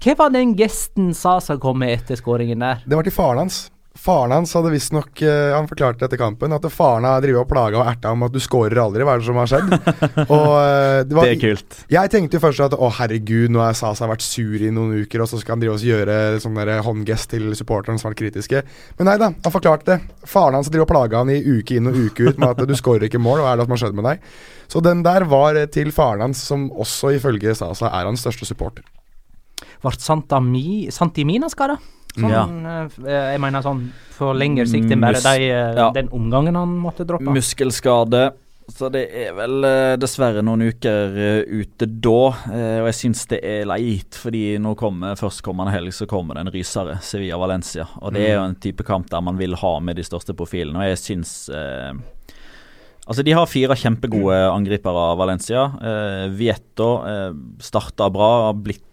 Hva var den gesten Sasa kom med etter skåringen der? Det var til faren hans. Faren hans hadde visstnok uh, Han forklarte etter kampen at faren har drevet og plaga og erta om at du scorer aldri. Hva er det som har skjedd? og eh, det var, Det er kult. Jeg tenkte jo først at å herregud, nå har Sasa vært sur i noen uker, og så skal han drive og gjøre sånn der håndgest til supporterne som har vært kritiske. Men nei da, han forklarte det. Faren hans driver og plaga han i uke inn og uke ut med at du scorer ikke mål, hva er det som har skjedd med deg? Så den der var eh, til faren hans, som også ifølge Sasa er hans største supporter. Ble Santami, Santimina skada? Sånn, Ja. eh, jeg mener sånn på lengre sikt enn bare de, eh, ja. den omgangen han måtte droppe. Muskelskade. Så det er vel eh, dessverre noen uker eh, ute da. eh, og jeg syns det er leit, fordi nå kommer førstkommende helg så kommer det en rysere, Sevilla-Valencia. Og det er jo en type kamp der man vil ha med de største profilene. Og jeg syns eh, Altså, de har fire kjempegode angripere av Valencia. Eh, Vieto eh, starta bra, har blitt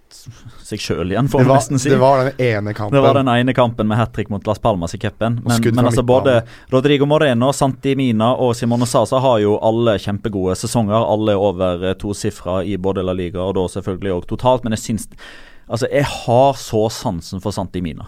seg sjøl igjen, får man nesten si. det var den ene kampen. Det var den ene kampen med hat trick mot Las Palmas i cupen. Men, men altså både Rodrigo Moreno, Santi Mina og Simone Sasa har jo alle kjempegode sesonger. Alle er over eh, tosifra i både La Liga og da selvfølgelig òg totalt. Men jeg syns Altså, jeg har så sansen for Santi Mina.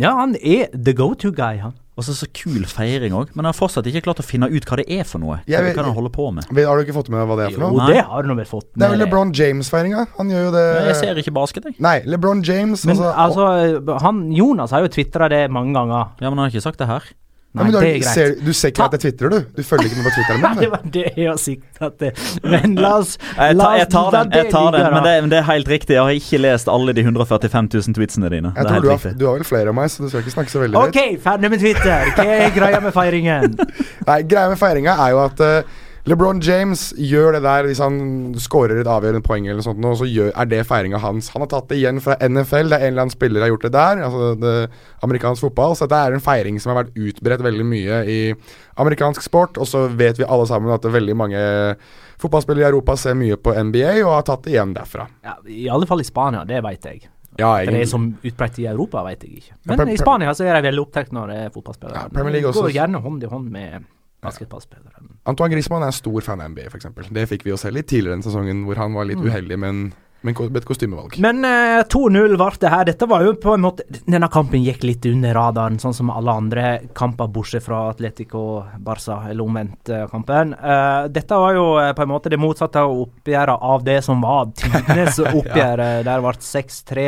Ja, han er the go to guy, han. Og så så kul feiring òg. Men jeg har fortsatt ikke klart å finne ut hva det er for noe. Hva, hva han holder på med. Har du ikke fått med deg hva det er for Jo, noe? Nei. det har du nå vel fått Det er jo. LeBron James-feiringa. Han gjør jo det Jeg ser ikke basket, jeg. Nei, LeBron James Men altså, altså, han, Jonas har jo tvitra det mange ganger. Ja, Men han har ikke sagt det her. Ja, Nei, men du, det er greit. ser, du ser ikke Ta- at jeg twitrer, du? Du følger ikke med på Twitteren min? det var det jeg sikta til. Men la oss Jeg tar, jeg tar den, jeg tar den men, det, men det er helt riktig. Jeg har ikke lest alle de 145 000 tweetsene dine. Jeg er tror du har, du har vel flere av meg, så du skal ikke snakke så veldig høyt. OK, ferdig med Twitter. Hva er greia med feiringen? Nei, greia med feiringa er jo at eh, LeBron James gjør det der hvis han scorer et avgjørende poeng, eller sånt, og så gjør, er det feiringa hans. Han har tatt det igjen fra NFL. Det er en eller annen spiller har gjort det der. Altså det, amerikansk fotball. Så dette er en feiring som har vært utbredt veldig mye i amerikansk sport. Og så vet vi alle sammen at veldig mange fotballspillere i Europa ser mye på NBA og har tatt det igjen derfra. Ja, I alle fall i Spania, det veit jeg. Ja, For det er som utbredt i Europa, vet jeg ikke. Men ja, i Spania så er de veldig opptatt når det er fotballspillere. Ja, Premier League Det. Går gjerne hånd i hånd med basketballspillere. Antoine Griezmann er stor fan av NBA, f.eks. Det fikk vi jo selv litt tidligere den sesongen, hvor han var litt uheldig med, en, med en ko- med et kostymevalg. Men eh, 2-0 ble det her. Dette var jo på en måte Denne kampen gikk litt under radaren, sånn som alle andre kamper, bortsett fra Atletico Barca, eller omvendt eh. Eh, dette var jo eh, på en måte det motsatte av oppgjøret av det som var tidenes oppgjør. ja. Der ble 6-3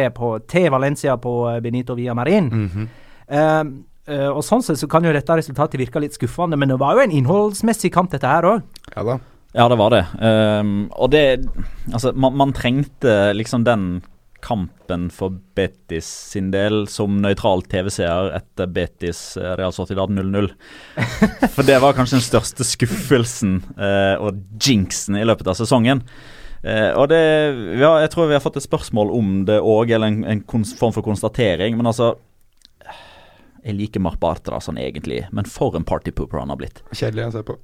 til Valencia på eh, Benito Villamarin. Mm -hmm. eh, og sånn sett så kan jo dette resultatet virke litt skuffende, men det var jo en innholdsmessig kamp, dette her òg. Ja da. Ja, det var det. Um, og det Altså, man, man trengte liksom den kampen for Betis sin del som nøytral TV-seer etter Betis eh, Real Sociedad 0-0. For det var kanskje den største skuffelsen uh, og jinxen i løpet av sesongen. Uh, og det ja, Jeg tror vi har fått et spørsmål om det òg, eller en, en kons form for konstatering. Men altså Jeg liker Mark Bartra sånn egentlig, men for en partypooper han har blitt. Kjedelig å se på.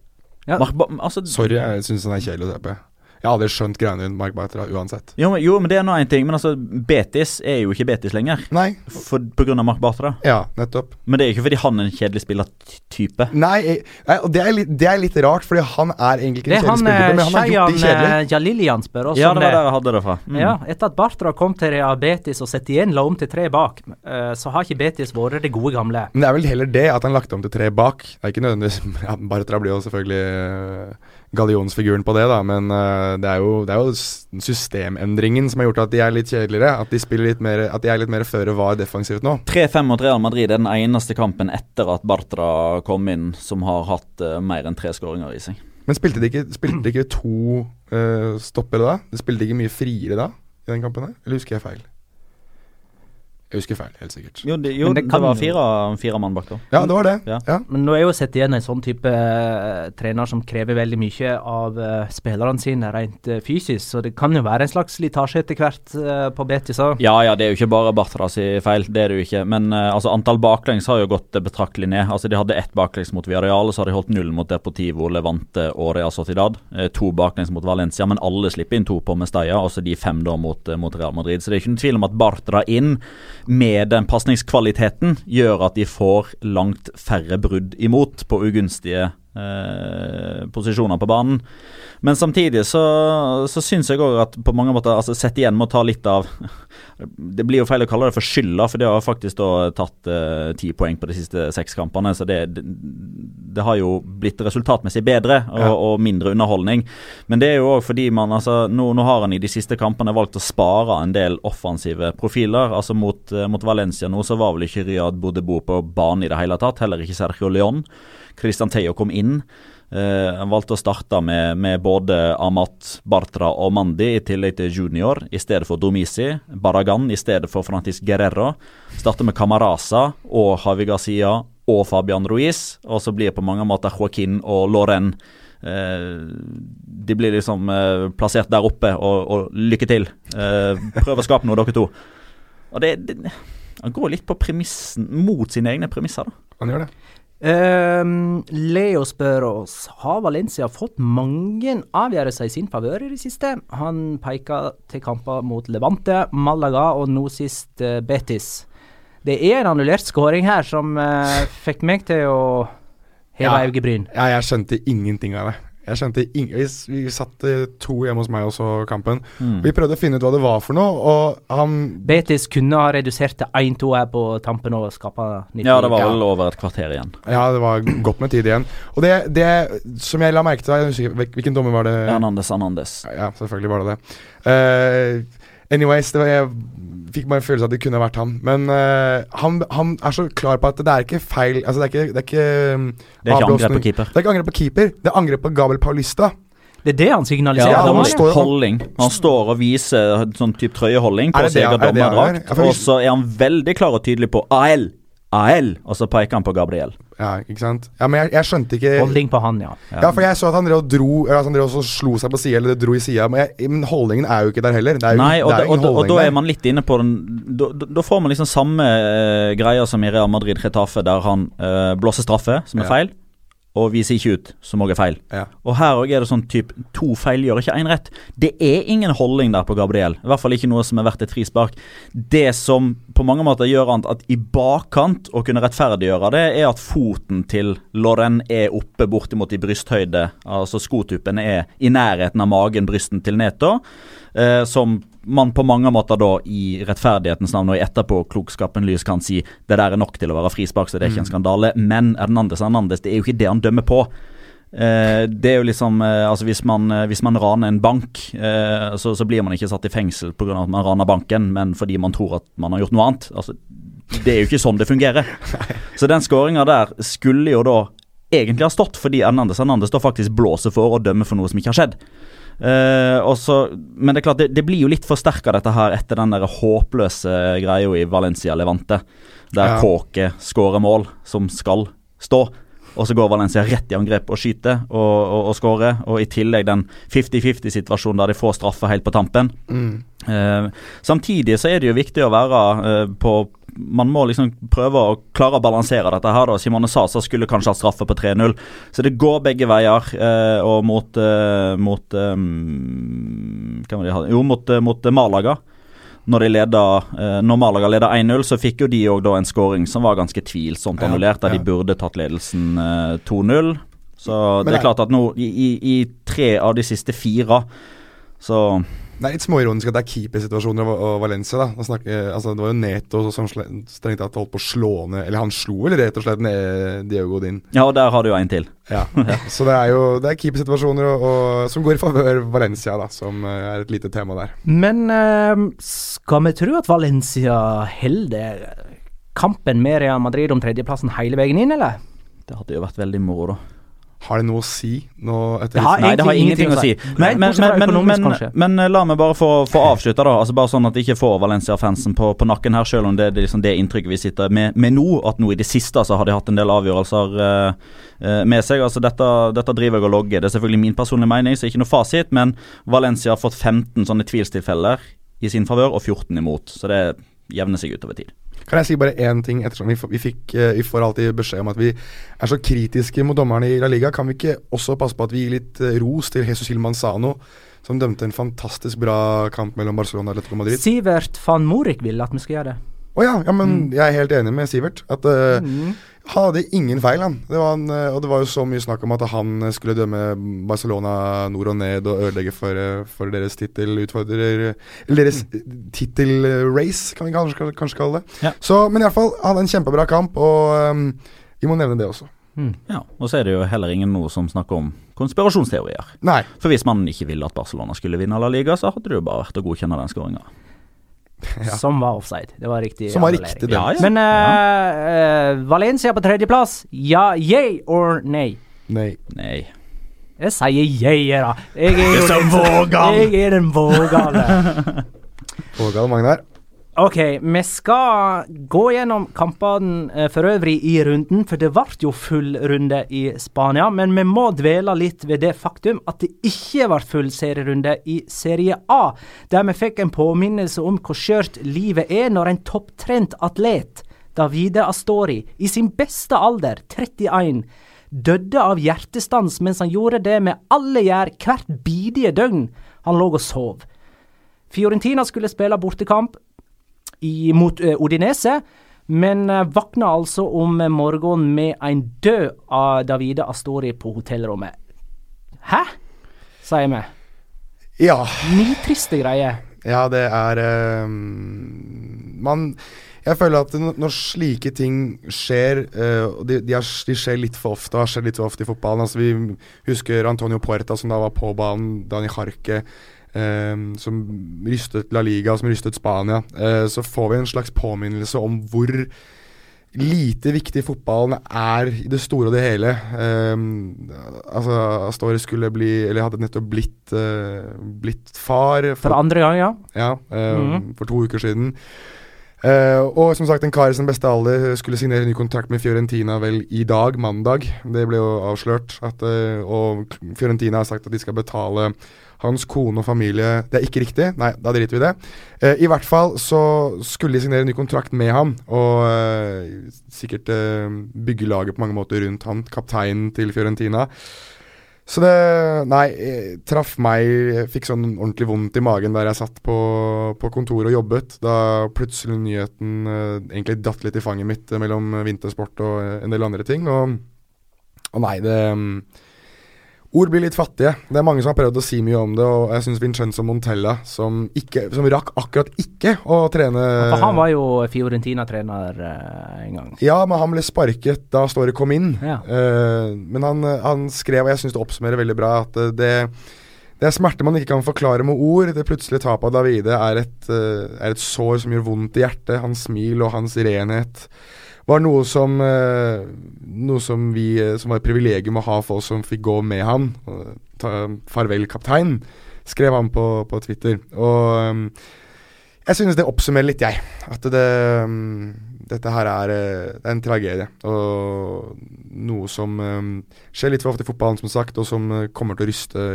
Ja. Mark ba altså, Sorry, jeg syns han er kjedelig å se på. Jeg hadde skjønt greiene rundt Mark Bartra uansett. Jo, men- jo, men det er nå én ting. Men altså, Betis er jo ikke Betis lenger. Nei. For, på grunn av Mark Bartra. Ja, nettopp. Men det er ikke fordi han er en kjedelig spillertype. Nei, jeg, og det er, litt, det er litt rart, fordi han er egentlig ikke en kjedelig spillertype. men han har gjort det kjedelig. eh, Jalilian spør oss Ja, det var det. der jeg hadde det fra. Mm. Ja, etter at Bartra kom til Real Betis og Setien la om til tre bak, eh, så har ikke Betis vært det gode gamle. Men det er vel heller det at han lagt om til tre bak. Det er ikke nødvendigvis ja, Bartra blir jo selvfølgelig gallionsfiguren på det, da, men uh, det, er jo, det er jo systemendringen som har gjort at de er litt kjedeligere. At de, spiller litt mer, at de er litt mer føre var defensivt nå. 3-5 mot Real Madrid er den eneste kampen etter at Bartra kom inn som har hatt uh, mer enn tre skåringer i seg. Men spilte de ikke, spilte de ikke to uh, stoppere da? De spilte ikke mye friere da i den kampen her? Eller husker jeg feil? Jeg husker feil, helt sikkert. Jo, det, jo, det det, kan var fire, fire mann bak da. Ja, det var det. Ja. Ja. Men nå er jo sett igjen en sånn type uh, trener som krever veldig mye av uh, spillerne sine rent uh, fysisk, så det kan jo være en slags slitasje etter hvert på Betis òg. Ja, ja, det er jo ikke bare Bartra si feil, det er det jo ikke. Men altså, antall baklengs har jo gått betraktelig ned. Altså, De hadde ett baklengs mot Villarreal, så har de holdt null mot Deportivo, Levante og Real Sociedad. To baklengs mot Valencia, men alle slipper inn to på Mestalla, og så de fem da mot, mot Real Madrid. Så det er ikke noen tvil om at Bartra inn med den pasningskvaliteten gjør at de får langt færre brudd imot på ugunstige eh, posisjoner på banen. Men samtidig så, så syns jeg òg at på mange måter altså Sett igjen må ta litt av Det blir jo feil å kalle det for skylda, for det har faktisk da tatt eh, ti poeng på de siste seks kampene. Så det, det, det har jo blitt resultatmessig bedre og, Ja. og mindre underholdning. Men det er jo òg fordi man altså nå, nå har han i de siste kampene valgt å spare en del offensive profiler. Altså mot, eh, mot Valencia nå så var vel ikke Ryad Bodebo på banen i det hele tatt. Heller ikke Sergio Leon. Christian Theo kom inn. Uh, han valgte å starte med, med både Amat, Bartra og Mandi i tillegg til Junior i stedet for Domisi. Baragan i stedet for Francis Guerrero. Starter med Camarasa og Javi Garcia og Fabian Ruiz. Og så blir det på mange måter Joaquin og Loren uh, De blir liksom uh, plassert der oppe, og, og lykke til. Prøv å skape noe, dere to. Og det, det Han går litt på premissen mot sine egne premisser, da. Han gjør det. Ehm, Leo spør oss Har Valencia fått mange avgjørelser i sin favør i det siste. Han peker til kamper mot Levante, Malaga og nå sist uh, Betis. Det er en annullert skåring her som uh, fikk meg til å heve Ja. øyebryn. Ja, jeg skjønte ingenting av det. Jeg skjønte ingen vi, vi satt eh, to hjemme hos meg og så kampen. Mm. Vi prøvde å finne ut hva det var for noe, og han Betis kunne ha redusert til 1-2 her på tampen og skapa nytt Ja, det var vel over et kvarter igjen. Ja, det var godt med tid igjen. Og det, det som jeg la merke til Hvilken dommer var det? Hernandez Hernandez. Ja, selvfølgelig var det det. Eh, anyways, det var, jeg fikk bare en følelse av at det kunne vært han. Men uh, han, han er så klar på at det er ikke feil Altså, det er ikke Det er ikke, um, Det er ikke angrep på keeper. Det er ikke angrep på keeper, det er angrep på Gabel Paulista. Det er det han signaliserer. Ja, han står- holdning. Han står og viser sånn type trøyeholdning på seg gjør? dommerdrakt. Ja, Og så er han veldig klar og tydelig på AL. AL, og så peker han på Gabriel. Ja, ikke sant? Ja, men jeg, jeg skjønte ikke Holdning på han, ja. Ja, for jeg så at han drev og dro eller, altså, Han drev og slo seg på sida, eller dro i sida. Men, men holdningen er jo ikke der heller. Det er jo, Nei, og, det da, er jo og, og da er man litt inne på den Da, da, får man liksom samme uh, greia som i Real Madrid Retafe, der han uh, blåser straffe, som er Ja. feil, og viser ikke ut, som er feil. Ja. Og her òg er det sånn typ to feil gjør ikke én rett. Det er ingen holdning der på Gabriel. I hvert fall ikke noe som er verdt et frispark. Det som på mange måter gjør han at i bakkant å kunne rettferdiggjøre det, er at foten til Loren er oppe bortimot i brysthøyde. Altså skotuppen er i nærheten av magen, brysten til Neto. Eh, som man på mange måter da i rettferdighetens navn og i etterpåklokskapen lys kan si det der er nok til å være frispark, så det er ikke en skandale. Men Hernandez Hernandez, det er jo ikke det han dømmer på. Eh, det er jo liksom eh, Altså Hvis man, eh, hvis man raner en bank, eh, så, så blir man ikke satt i fengsel pga. at man raner banken, men fordi man tror at man har gjort noe annet. Altså Det er jo ikke sånn det fungerer. Så den skåringa der skulle jo da egentlig ha stått fordi Hernandez Hernandez da faktisk blåser for og dømmer for noe som ikke har skjedd. Eh, også, men det er klart, det, det blir jo litt forsterka dette her etter den der håpløse greia i Valencia Levante, der Ja. Kåke skårer mål som skal stå. Og så går Valencia rett i angrep og skyter og, og, og skårer. Og i tillegg den 50-50-situasjonen der de får straffe helt på tampen. Mm. Uh, samtidig så er det jo viktig å være uh, på Man må liksom prøve å klare å balansere dette her. da Simone Sasa skulle kanskje ha straffe på 3-0, så det går begge veier. Eh, og mot eh, Mot um? Jo, mot, eh, mot Malaga. Når, de leda, eh, når Malaga leda 1-0, så fikk jo de òg en scoring som var ganske tvilsomt annullert, der de burde tatt ledelsen eh, 2-0. Så det det- er klart at nå, i, i, i tre av de siste fire, så Det er litt småironisk at det er keepersituasjoner og, og Valencia. da snakker, altså, Det var jo Neto som strengt tatt holdt på å slå ned Eller han slo vel rett og slett ned Diego Godin. Ja, og der har du jo en til. Ja. Så det er jo Det er keepersituasjoner og, og, som går i favør Valencia, da som eh, er et lite tema der. Men eh, skal vi tro at Valencia holder kampen med Real Madrid om tredjeplassen hele veien inn, eller? Det hadde jo vært veldig moro, da. Har det noe å si Noe etter Det har Nei, det har ingenting å si. Men, men, men, men, men, men la meg bare få, få avslutte, da. Altså Bare sånn at de ikke får Valencia-fansen på, på nakken her, selv om det er liksom det inntrykket vi sitter med, med nå. At nå i det siste så har de hatt en del avgjørelser uh, med seg. Altså Dette, dette driver jeg og logger. Det er selvfølgelig min personlige mening, så ikke noe fasit. Men Valencia har fått 15 sånne tvilstilfeller i sin favør, og 14 imot. Så det jevner seg utover tid. Kan jeg si bare én ting? Ettersom vi, vi, fikk, eh, vi får alltid beskjed om at vi er så kritiske mot dommerne i La Liga. Kan vi ikke også passe på at vi gir litt eh, ros til Jesus Gil Manzano, som dømte en fantastisk bra kamp mellom Barcelona og Atletico Madrid? Sivert van Morik vil at vi skal gjøre det. Å ja, ja, men jeg er helt enig med Sivert. At uh, Mm. Han hadde ingen feil, han. Det var han eh, og det var jo så mye snakk om at han eh, skulle dømme Barcelona nord og ned og ødelegge for, eh, for deres tittelutfordrer Eller deres tittelrace, kan vi kanskje, kanskje kalle det. Ja. Så, men iallfall, han hadde en kjempebra kamp, og um, vi må nevne det også. Ja, Og så er det jo heller ingen nå som snakker om konspirasjonsteorier. Nei. For hvis man ikke ville at Barcelona skulle vinne La Liga, så hadde det jo bare vært å godkjenne den skåringa. Ja. Som var offside. Det var riktig. Som var riktig. Ja, ja. Men eh, uh, Valencia på tredjeplass. Ja, yay or nay? Nei. Nei. Jeg sier yay, da. Jeg er jo den- vågal. Jeg er den vågale. Vågal Magnar. OK, vi skal gå gjennom kampene eh, for øvrig i runden, for det ble jo full runde i Spania. Men vi må dvele litt ved det faktum at det ikke ble full serierunde i Serie A, der vi fikk en påminnelse om hvor skjørt livet er når en topptrent atlet, Davide Astori, i sin beste alder, 31, døde av hjertestans mens han gjorde det vi alle gjør hvert bidige døgn. Han lå og sov. Fiorentina skulle spille bortekamp i, mot eh, Odinese, men uh, våkna altså om morgenen med en død av Davide Astori på hotellrommet. Hæ? Sier vi. Ja. Nitriste greier. Ja, det er uh, Man Jeg føler at når slike ting skjer, eh, og de, de, er, de skjer litt for ofte, og har skjedd litt for ofte i fotballen altså Vi husker Antonio Puerta som da var på banen, Dani Jarque. Eh, som rystet La Liga, som rystet Spania. Eh, så får vi en slags påminnelse om hvor lite viktig fotballen er i det store og det hele. Um, altså, Astore skulle bli Eller hadde nettopp blitt, eh, blitt far. For andre gang, ja. Ja, eh, mm. for to uker siden. Uh, og som sagt, en kar i sin beste alder skulle signere ny kontrakt med Fiorentina vel i dag, mandag. Det ble jo avslørt. At, uh, og Fiorentina har sagt at de skal betale hans kone og familie Det er ikke riktig. Nei, da driter vi i det. Eh, I hvert fall så skulle de signere en ny kontrakt med ham, og eh, sikkert eh, bygge laget på mange måter rundt han, kapteinen til Fiorentina. Så det Nei, eh, traff meg fikk sånn ordentlig vondt i magen der jeg satt på, på kontoret og jobbet. Da plutselig nyheten eh, egentlig datt litt i fanget mitt mellom vintersport og eh, en del andre ting. Og, og nei, det Ord blir litt fattige. Det er mange som har prøvd å si mye om det, og jeg syns Vincenzo Montella, som, ikke, som rakk akkurat ikke å trene For han var jo Fiorentina-trener eh, en gang. Ja, men han ble sparket da Ståre kom inn. Ja. Eh, men han, han skrev, og jeg syns det oppsummerer veldig bra, at eh, det, det er smerte man ikke kan forklare med ord. Det plutselige tapet av Davide er et, eh, er et sår som gjør vondt i hjertet. Hans smil og hans renhet var noe som eh, Noe som vi eh, Som var et privilegium å ha for oss som fikk gå med han. Ta, farvel, kaptein, skrev han på, på Twitter. Og eh, jeg synes det oppsummerer litt, jeg. At det mm, Dette her er, det er en tragedie. Og noe som skjer litt for ofte i fotballen, som sagt, og som kommer til å ryste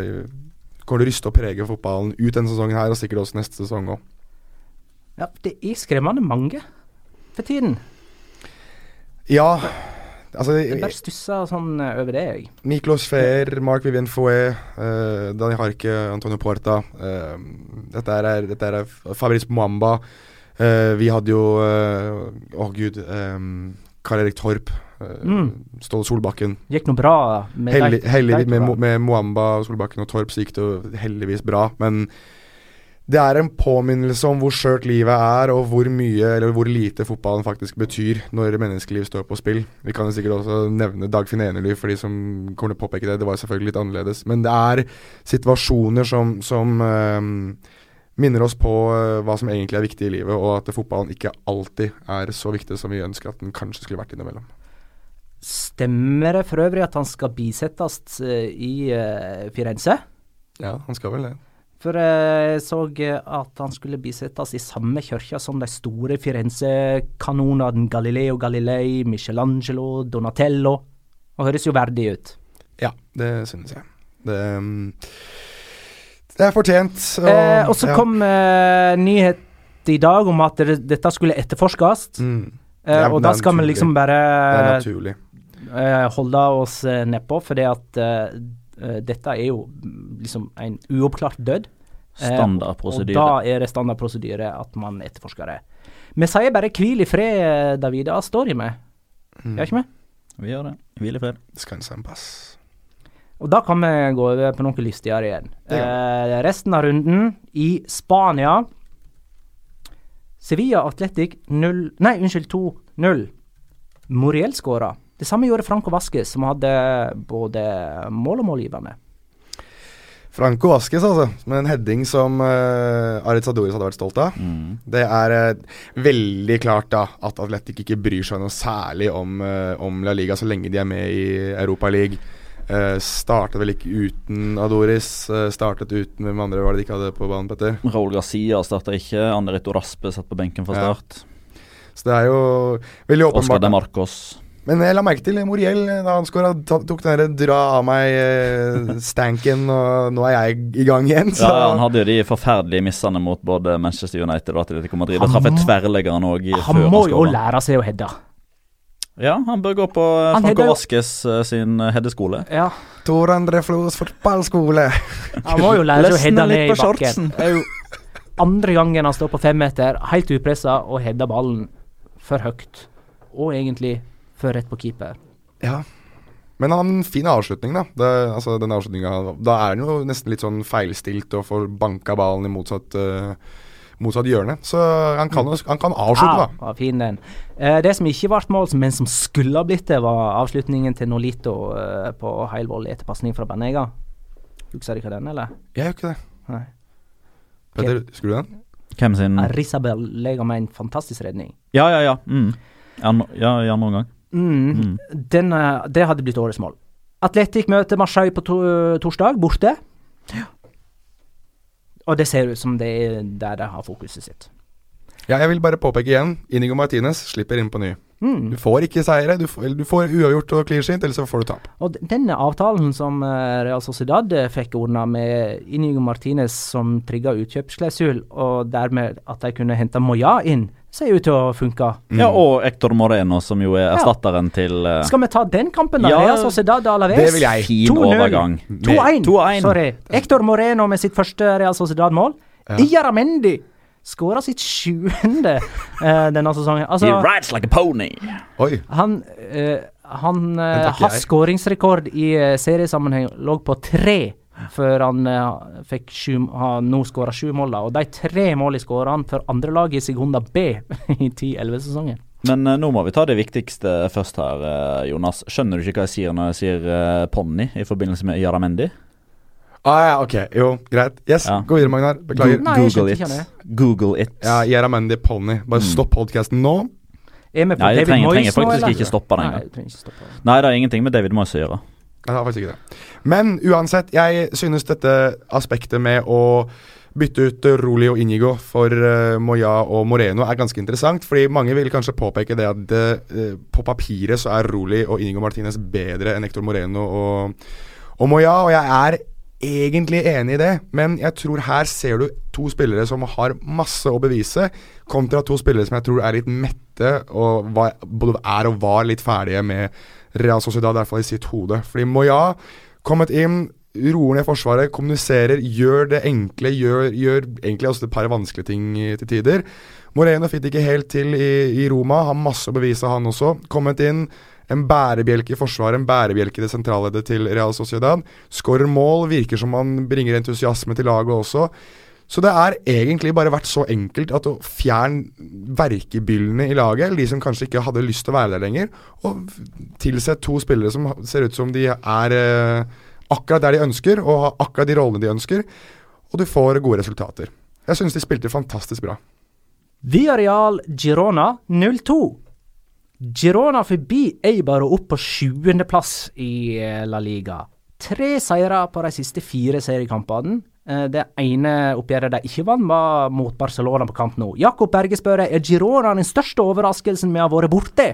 til å ryste og prege fotballen ut denne sesongen her, og sikkert også neste sesong òg. Ja, det er skremmende mange for tiden. Ja, altså Jeg bare stusser sånn eh, over det, jeg. Miklos Feer, Mark Vivien Fouet, uh, Dani Harke, Antonio Porta. Uh, dette er, dette er Fabrice Mwamba. Uh, vi hadde jo eh, oh, gud. Um, Karl Erik Torp. Mm. Ståle Solbakken. Gikk noe bra med Heldig, deg? Heldigvis med. Med Mwamba, Solbakken og Torp så gikk det jo heldigvis bra. Men det er en påminnelse om hvor skjørt livet er, og hvor mye eller hvor lite fotballen faktisk betyr når menneskeliv står på spill. Vi kan jo sikkert også nevne Dagfinn Enerly for de som kommer til å påpeke det. Det var selvfølgelig litt annerledes. Men det er situasjoner som, som um, minner oss på eh, hva som egentlig er viktig i livet, og at fotballen ikke alltid er så viktig som vi ønsker at den kanskje skulle vært innimellom. Stemmer det for øvrig at han skal bisettes eh, i eh, Firenze? Ja, han skal vel det. For jeg så eh, at han skulle bisettes i samme kirke som de store Firenze-kanonene Galileo Galilei, Michelangelo, Donatello. Og høres jo verdig ut. Ja, det synes jeg. Det, um, det er fortjent. Og, Eh, så ja. kom eh, nyhet i dag om at det, dette skulle etterforskes. mm, Eh, og da skal skal vi liksom bare naturlig. eh, holde oss eh, nedpå, fordi at dette er jo mm, liksom en uoppklart død. Eh, Standardprosedyre. Og da er det standardprosedyre at man etterforsker det. Vi sier bare 'hvil i fred', Davide Astori med. Mm. Gjør ikke vi? Vi gjør det. Hvil i fred. Skansen pass. Og da kan vi gå over på noe lystigere igjen. Eh, resten av runden i Spania Sevilla Athletic 0 Nei, unnskyld, 2-0. Moriel skåra. Det samme gjorde Franco Vasques, som hadde både mål og målgivende. Franco Vasques, altså. Med en heading som uh, Aritz Adoris hadde vært stolt av. Mm. Det er uh, veldig klart da at Atletic ikke bryr seg noe særlig om, uh, om La Liga så lenge de er med i Europa League. Uh, startet vel ikke uten Adoris. Uh, startet uten Hvem andre var det de ikke hadde på banen, Petter? Raúl Garcia starta ikke. Anderito Raspe satt på benken fra Ja. start. Så det er jo veldig Oscar de Marcos. Men jeg la merke til Moriel da han skåra, tok den der 'dra av meg'-stanken, og nå er jeg i gang igjen. Så Ja, Han hadde jo de forferdelige missene mot både Manchester United og Atletico Madrid. Han traff et tverrlegger han òg Han må han jo lære seg å heade. Ja, han bør gå på eh, Han Franco eh, sin heddeskole. headeskole. Ja. Tor André Flos fotballskole. Han må jo lære seg å hedde heade ned i bakken. Det er jo andre gangen han står på femmeter, helt upressa, og header ballen for høyt. Og egentlig for rett på keeper. Ja. Men han har en fin avslutning, da. Det, altså, den avslutninga Da er han jo nesten litt sånn feilstilt og får banka ballen i motsatt, uh, motsatt hjørne. Så han kan, han kan avslutte, Ja, da. Ja, fin den. Eh, det som ikke ble mål, men som skulle ha blitt det, var avslutningen til Nolito eh, på heil volley etter pasning fra Banega. Husker ikke den, eller? Jeg gjør ikke det. Nei. Petter, husker du den? Hvem sin Risabel legger med en fantastisk redning. Ja, ja, ja. Mm. Ja, ja, ja, i andre omgang. Mm. Den, eh, det hadde blitt årets mål. Atletic møter Marseille på to torsdag, borte. Og det ser ut som det er der de har fokuset sitt. Ja, jeg vil bare påpeke igjen. Inigo Martinez slipper inn på ny. Mm. Du får ikke seire. Du får, eller du får uavgjort og clean sheet, eller så får du tap. Og denne avtalen som eh, Real Sociedad eh, fikk ordna med Inigo Martinez som trigga utkjøpsklausul, og dermed at de kunne hente Moya inn, ser ut til å funke. Ja, og Hector Moreno, som jo er erstatteren til uh... Skal vi ta den kampen, da? Ja, Real Sociedad Alaves? det vil jeg. fin overgang. 2-1. 2-1. Sorry. Hector Moreno med sitt første Real Sociedad-mål. Ja. Iaramendi skåra sitt sjuende uh, denne sesongen. He Altså, rides like a pony. Oi. han, uh, han uh, Hans skåringsrekord i eh, seriesammenheng lå på tre før han eh, fikk sju, har nå skåra sju mål. da, Og de tre målene skåra han for andrelaget i Segunda B i 10-11-sesongen. Men eh, nå må vi ta det viktigste først her, eh, Jonas. Skjønner du ikke hva jeg sier når jeg sier uh, ponni i forbindelse med Jaramendi? Ah, ja, ok. Jo, greit. Yes, Ja. gå videre, Magnar. Beklager. Go Google skjønte it. Google it. Ja, Jeramendi Pony. Bare Mm. stopp podkasten nå. Er vi på Nei, David trenger- Moyes trenger nå, faktisk eller? ikke stoppe den Nei, engang. Nei, det har ingenting med David Moyes å gjøre. Jeg har faktisk ikke det. Men uansett, jeg synes dette aspektet med å bytte ut Roli og Inigo for uh, Moya og Moreno er ganske interessant. Fordi mange vil kanskje påpeke det at uh, på papiret så er Roli og Inigo Martinez bedre enn Hector Moreno og, og Moya, og jeg er egentlig enig i det, men jeg tror her ser du to spillere som har masse å bevise, kontra to spillere som jeg tror er litt mette og var, både er og var litt ferdige med Real Sociedad, i hvert fall i sitt hode. Fordi Moya kommet inn, roer ned forsvaret, kommuniserer, gjør det enkle, gjør, gjør egentlig også et par vanskelige ting til tider. Moreno fikk det ikke helt til i, i Roma, har masse å bevise han også. Kommet inn, en bærebjelke i forsvaret, en bærebjelke i det sentralleddet til Real Sociedad. Skårer mål, virker som han bringer entusiasme til laget også. Så det er egentlig bare vært så enkelt at å fjerne verkebyllene i laget, eller de som kanskje ikke hadde lyst til å være der lenger, og tilsette to spillere som ser ut som de er eh, akkurat der de ønsker, og har akkurat de rollene de ønsker, og du får gode resultater. Jeg syns de spilte fantastisk bra. Villarreal Girona 0-2. Girona forbi Eibar og opp på sjuendeplass i eh, La Liga. Tre seire på de siste fire seriekampene. Eh, Det ene oppgjøret de ikke vant, var mot Barcelona på kamp nå. Jakob Berge spør er Girona den største overraskelsen vi har vært borti.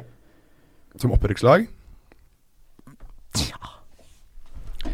Som opprykkslag.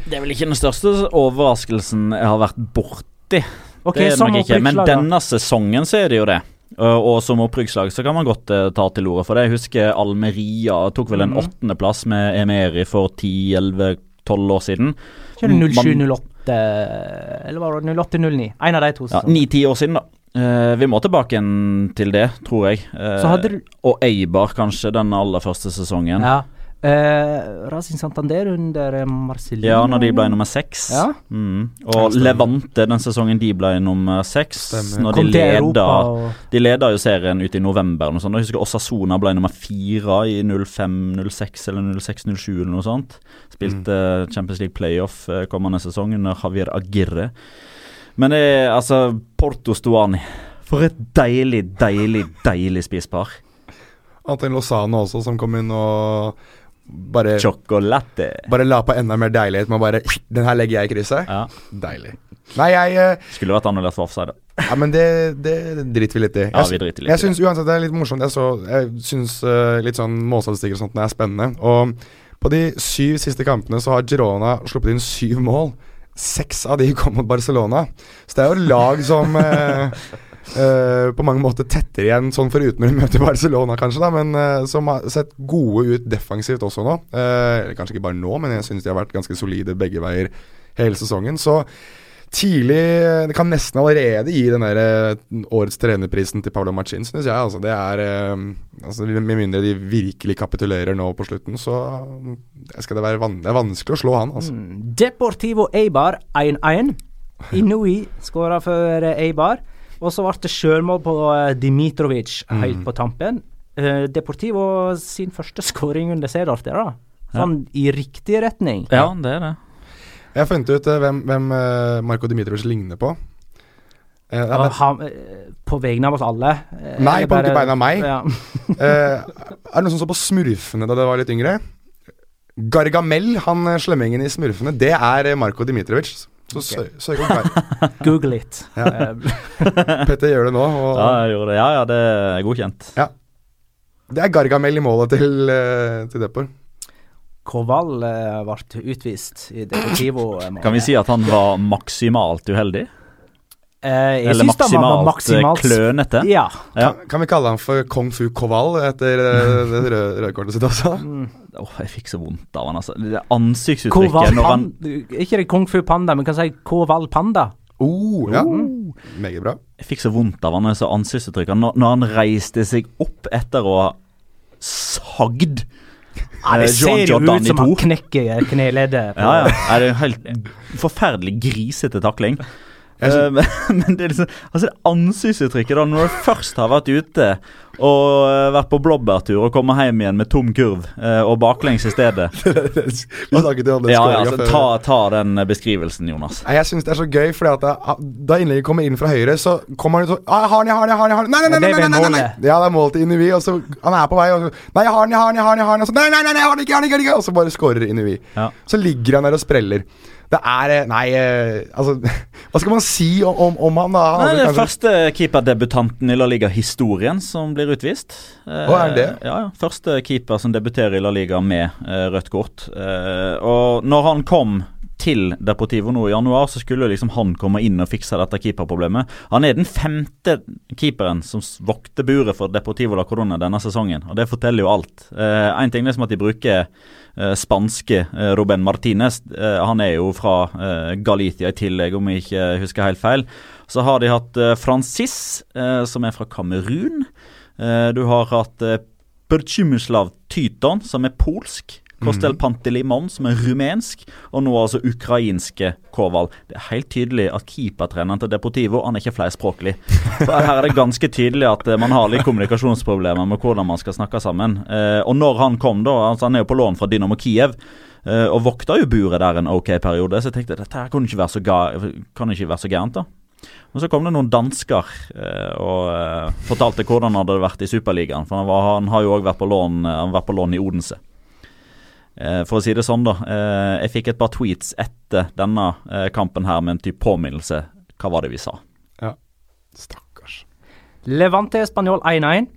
Det er vel ikke den største overraskelsen jeg har vært borti. Okay, det er det nok ikke, men denne sesongen så er det jo det. Uh, og som opprykkslag så kan man godt uh, ta til orde for det. Jeg husker Almeria tok vel en mm. åttendeplass med Emeri for 10-11-12 år siden. Ikke det Man- 07-08 eller var det 08-09? En av de to. Ja, sesongene. Ni-ti år siden, da. Uh, vi må tilbake igjen til det, tror jeg. Du Og Eibar, kanskje, den aller første sesongen. Ja. Eh, Racing Santander under Marcellino. når de ble nummer seks. Ja. Mm. Og. Levante den sesongen de ble nummer seks. Når de leda og De leda jo serien ut i november. Noe sånt. Jeg husker Osasona ble nummer fire i 05-06 eller 06-07 eller noe sånt. Spilte Champions League playoff eh, kommende sesong under Javier Agirre. Men det er altså Porto Stuani. For et deilig, deilig, deilig spisspar. Antin Lozano også, som kom inn og bare, Chocolate. bare la på enda mer deilighet med å bare Den her legger jeg i krysset. Ja. Deilig. Nei, jeg uh, Skulle vært annerledes for offside. Ja, men det, det driter vi litt i. Ja, vi driter litt Jeg syns uansett det er litt morsomt. Jeg, så, jeg syns uh, litt sånn målstatistikker og sånt er spennende. Og på de syv siste kampene så har Girona sluppet inn syv mål. Seks av de kom mot Barcelona. Så det er jo lag som eh, eh, på mange måter tettere igjen, sånn foruten når de møter Barcelona, kanskje, da, men uh, som har sett gode ut defensivt også nå. Uh, kanskje ikke bare nå, men jeg syns de har vært ganske solide begge veier hele sesongen. Så tidlig Det kan nesten allerede gi den der årets trenerprisen til Pablo Machin, syns jeg. Altså, det er altså, Med mindre de virkelig kapitulerer nå på slutten, så skal det være van det er vanskelig å slå han. Altså. Mm. Deportivo Eibar 1-1. Inui skåra for Eibar. Og så ble det sjølmål på eh, Dimitrovic helt Mm. på tampen. Eh, Deportivo sin første skåring under Sedorf der, da. Sånn i riktig retning. Ja, det er det. Jeg har funnet ut eh, hvem, hvem Marko Dimitrovic ligner på. Uh, ja, men, han, på vegne av oss alle. Uh, Nei, på bare, vegne av meg. Ja. uh, er det noen som så på Smurfene da det var litt yngre? Gargamel, han slemmingen i Smurfene, det er Marko Dimitrovic. Så sø søk opp meg. Google it. Ja. Eh, Petter gjør det nå. Og Ja, jeg gjorde det. Ja, ja, det er godkjent. Det er Gargamel i målet til, uh, til Depor. Koval eh, ble utvist i Deportivo. eh, Kan vi si at han var maksimalt uheldig? Eh, jeg Eller han var maksimalt, maksimalt klønete? Ja. Ja. Kan, kan vi kalle han for Kung Fu Koval etter eh, det røde, røde kortet sitt også? Mm. Oh, jeg fikk så vondt av han, altså. Det ansiktsuttrykket Koval når han Ikke det Kung Fu Panda, men kan si Koval Panda. Oh, ja. Meget bra. Jeg fikk så vondt av han, så ansiktsuttrykket når, når han reiste seg opp etter å ha sagd Ja, det eh, ser jo ut som han knekker kneleddet. Ja, ja. Er det er en helt forferdelig grisete takling. Jeg Eh, men, men det er liksom Altså det ansiktsuttrykket da Når du først har vært ute og eh, vært på blåbærtur og kommer hjem igjen med tom kurv eh, og baklengs i stedet Vi snakket jo om det Ja, ja, altså, ta, ta den eh, beskrivelsen, Jonas. Nei, Jeg syns det er så gøy, fordi at da, da innlegget kommer inn fra høyre, så kommer han ut ah, 'Jeg har den, jeg har den, jeg har den!' jeg. Nei, nei, nei, nei, er nei, nei. Ja, det er målet til Inui, og så Han er på vei, og så 'Nei, jeg har den, jeg har den, jeg har den!' jeg har den Og så 'Nei, nei, nei, nei jeg har den ikke, jeg har den ikke!' jeg har den ikke!» Og så bare scorer Inui. Ja. Så ligger han der og spreller. Det er eh, Nei, eh, altså Hva skal man si om, om, han, da? Han Nei, er kanskje- første keeperdebutanten i La Liga-historien som blir utvist. Hva er det? Ja, ja. Første keeper som debuterer i La Liga med eh, rødt kort. Eh, og når han kom til Deportivo nå i januar, så skulle liksom han komme inn og fikse dette keeperproblemet. Han er den femte keeperen som vokter buret for Deportivo la Corona denne sesongen, og det forteller jo alt. Én ting er som at de bruker eh, spanske Robben Ruben Martinez. Eh, han er jo fra Galitia i tillegg, om jeg ikke husker helt feil. Så har de hatt eh, Francis, eh, som er fra Kamerun. Eh, du har hatt eh, Perchumislav Tyton, som er polsk. Kostel Pantelimon, som er rumensk. Og nå altså ukrainske Koval. Det er helt tydelig at keepertreneren til Deportivo han er ikke flerspråklig. For Her er det ganske tydelig at eh, man har litt kommunikasjonsproblemer med hvordan man skal snakke sammen. Eh, og når han kom, da altså Han er jo på lån fra Dynamo Kiev. eh, og vokta jo buret der en ok periode, så jeg tenkte dette her kan ikke være så, ga så gærent. da men Så kom det noen dansker eh, og eh, fortalte hvordan han hadde vært i Superligaen. For han, var, han har jo òg vært, på lån, han har vært på lån i Odense. Eh, for å si det sånn, da. Eh, jeg fikk et par tweets etter denne eh, kampen her med en type påminnelse. Hva var det vi sa? Ja, Stakkars. Levante Spanjol 1-1.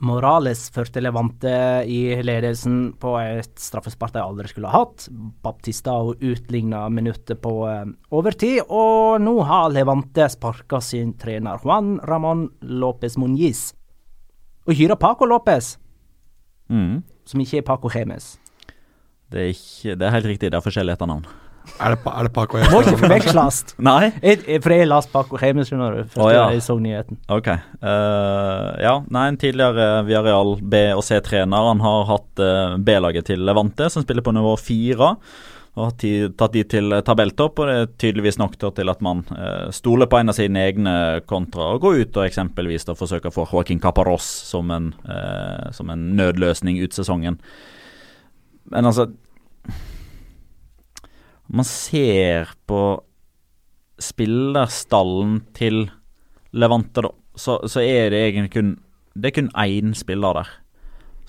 Morales førte Levante i ledelsen på et straffespark de aldri skulle ha hatt. Baptista utligna minuttet på overtid, og nå har Levante sparka sin trener Juan Ramón López Muñiz. Og hyra Paco López, Mm. som ikke er Paco Chemes. Det, er ikke, det er helt riktig, det er forskjellig etternavn. Er det, er det Paco Må ikke forveksles. Nei? Jeg- jeg- For jeg leste Paco Chemes, skjønner du. Første Å, ja. jeg så nyheten. Ok. Eh, ja, nei, en tidligere Villarreal B- og C-trener. Han har hatt eh, B-laget til Levante, som spiller på nivå fire. Og har ti, tatt de til tabelltopp, og det er tydeligvis nok da, til at man eh, stoler på en av sine egne kontra og går ut og eksempelvis da forsøker å få Joaquin Caparros som en, eh, som en nødløsning ut sesongen. Men altså Man ser på spillerstallen til Levante, da, så, så er det egentlig kun Det er kun én spiller der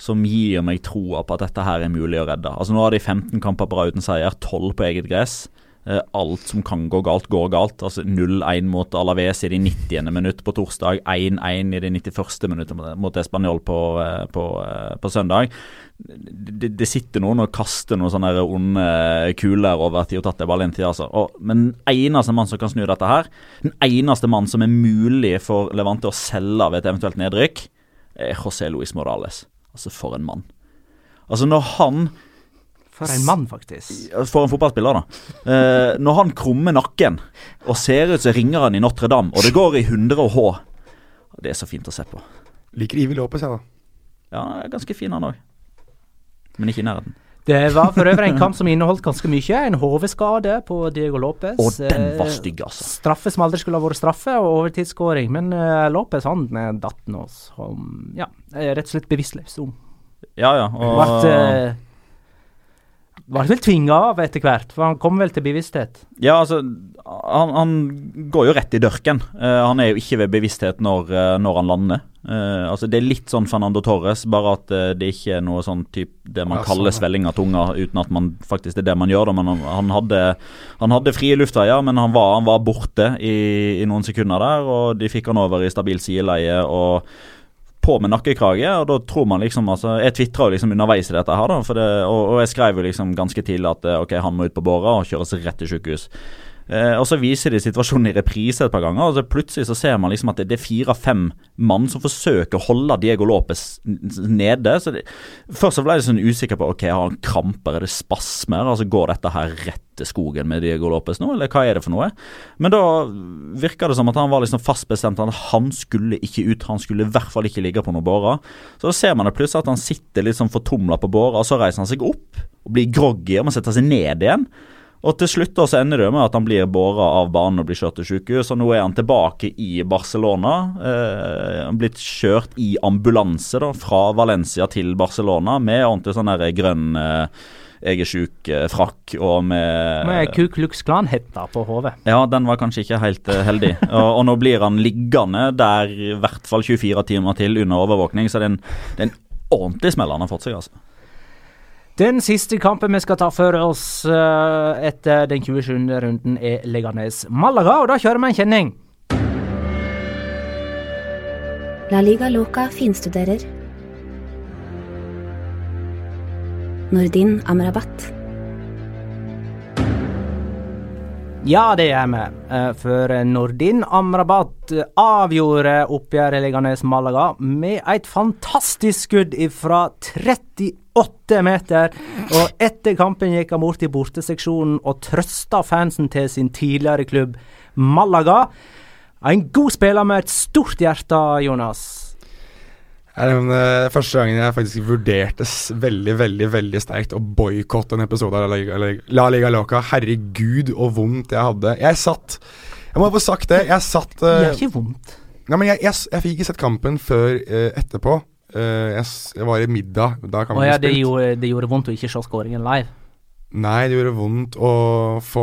som gir meg troa på at dette her er mulig å redde. Altså Nå har de 15 kamper på rad uten seier, 12 på eget gress. Eh, alt som kan gå galt, går galt. Altså 0-1 mot Alaves i det 90. minutt på torsdag, 1-1 i det 91. minuttet mot- mot Español på, eh, på, eh, på søndag. Det, det sitter noen og kaster noen sånne onde kuler over Tiotate Valentia. Altså. Og, men den eneste mann som kan snu dette her, den eneste mann som er mulig for Levante å selge ved et eventuelt nedrykk, er José Luis Morales. Altså, for en mann. Altså, når han For en mann, faktisk. For en fotballspiller, da. Eh, når han krummer nakken og ser ut som ringeren i Notre-Dame, og det går i 100 H Det er så fint å se på. Liker Ivi Lopez, jeg, da. Ja, han er ganske fin, han òg. Men ikke i nærheten. Det var for øvrig en kamp som inneholdt ganske mye. En hodeskade på Diego Lopez. Og den var Eh, stygg, altså. Straffe som aldri skulle ha vært straffe, og overtidsskåring. Men uh, Lopez han eh, datt nå som Ja, eh, rett og slett bevisstløs. om. Ja, ja. ble Vart, eh, ble vel tvinga av etter hvert, for han kom vel til bevissthet. ja, altså han, han går jo rett i dørken. Uh, han er jo ikke ved bevissthet når, uh, når han lander. Uh, altså Det er litt sånn Fernando Torres, bare at det ikke er noe sånn typ det man Ja, kaller svelling av tunga, uten at man faktisk det er det man gjør. Da. Men han, han, hadde, han hadde frie luftveier, men han var, han var borte i, i noen sekunder der. Og de fikk han over i stabilt sideleie og på med nakkekrage. Og da tror man liksom altså, Jeg tvitra jo liksom underveis i dette her, da. Det, og, og jeg skrev jo liksom ganske tidlig at eh, ok, han må ut på båra og kjøres rett til sykehus. Eh, og så viser de situasjonen i reprise et par ganger, og så plutselig så ser man liksom at det, det er fire-fem mann som forsøker å holde Diego Lopez nede. Så det, først så ble jeg sånn usikker på ok, har han kramper, er det spasmer? Altså Går dette her rett til skogen med Diego Lopez nå, eller hva er det for noe? Men da virka det som at han var liksom fast bestemt han skulle ikke ut. Han skulle i hvert fall ikke ligge på noen bårer. Så da ser man det plutselig at han sitter litt sånn fortumla på båra, og så reiser han seg opp og blir groggy og må sette seg ned igjen. Og til slutt da så ender det med at han blir båra av banen og blir kjørt til sykehus. Og nå er han tilbake i Barcelona. Eh, han blitt kjørt i ambulanse da, fra Valencia til Barcelona med ordentlig sånn der grønn eh, jeg er sjuk-frakk og med Med Ku Klux Klan-hetta på hodet. Ja, den var kanskje ikke helt eh, heldig. Og, og nå blir han liggende der i hvert fall 24 timer til under overvåkning, så det er en, det er en ordentlig smell han har fått seg, altså. Den siste kampen vi skal ta for oss uh, etter den 27. runden, er Leganes Malaga, og da kjører vi en kjenning. La Liga Loca finstuderer. Nordin Amrabat. Ja, det gjør vi. Eh, For Nordin Amrabat eh, avgjorde oppgjøret Leganes Malaga med et fantastisk skudd fra 38 meter. Og etter kampen gikk han bort i borteseksjonen og trøsta fansen til sin tidligere klubb Malaga. En god spiller med et stort hjerte, Jonas. Er det den, eh, første gangen jeg faktisk vurderte veldig, veldig veldig sterkt å boikotte en episode av La Liga, La Liga- Loca. Herregud, og vondt jeg hadde. Jeg satt Jeg må få sagt det. Jeg satt Det er ikke vondt. Nei, men jeg, jeg, jeg fikk ikke sett kampen før uh, etterpå. Uh, jeg, jeg var i middag da kampen ja, ble det spilt. gjorde, det gjorde vondt å ikke se skåringen live. Nei, det gjorde vondt å få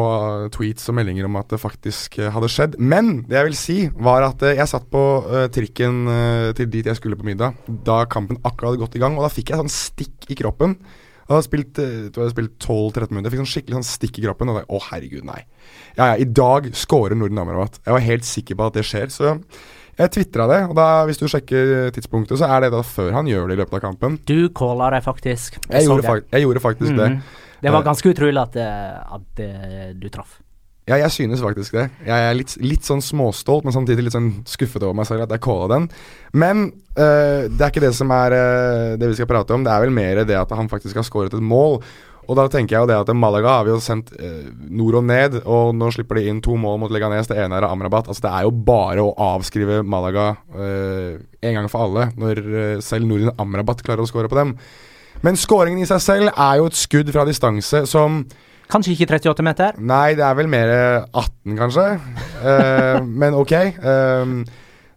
tweets og meldinger om at det faktisk eh, hadde skjedd. Men det jeg vil si, var at eh, jeg satt på uh, trikken uh, til dit jeg skulle på middag da kampen akkurat hadde gått i gang, og da fikk jeg sånn stikk i kroppen. Jeg hadde spilt, uh, spilt 12-13 minutter. Jeg fikk sånn skikkelig sånn stikk i kroppen. Og da, å herregud, nei. Ja, ja, I dag scorer Norden Amrabat. Jeg var helt sikker på at det skjer. Så jeg tvitra det. Og da, hvis du sjekker tidspunktet, så er det da før han gjør det i løpet av kampen. Du calla det faktisk. Jeg jeg, gjorde, det. fak jeg gjorde faktisk det. Det var Eh. ganske utrolig at, eh, at eh, du traff. Ja, jeg synes faktisk det. Jeg er litt, litt sånn småstolt, men samtidig litt sånn skuffet over meg selv at jeg calla den. Men øh, det er ikke det som er øh, det vi skal prate om. Det er vel mer det at han faktisk har skåret et mål. Og da tenker jeg jo det at Malaga har vi jo sendt øh, nord og ned, og nå slipper de inn to mål mot Leganes. Det ene er Amrabat. Altså Det er jo bare å avskrive Malaga øh, en gang for alle, når øh, selv Nordin Amrabat klarer å skåre på dem. Men skåringen i seg selv er jo et skudd fra distanse som Kanskje ikke 38 meter. Nei, det er vel mer 18, kanskje. uh, men ok. ehm,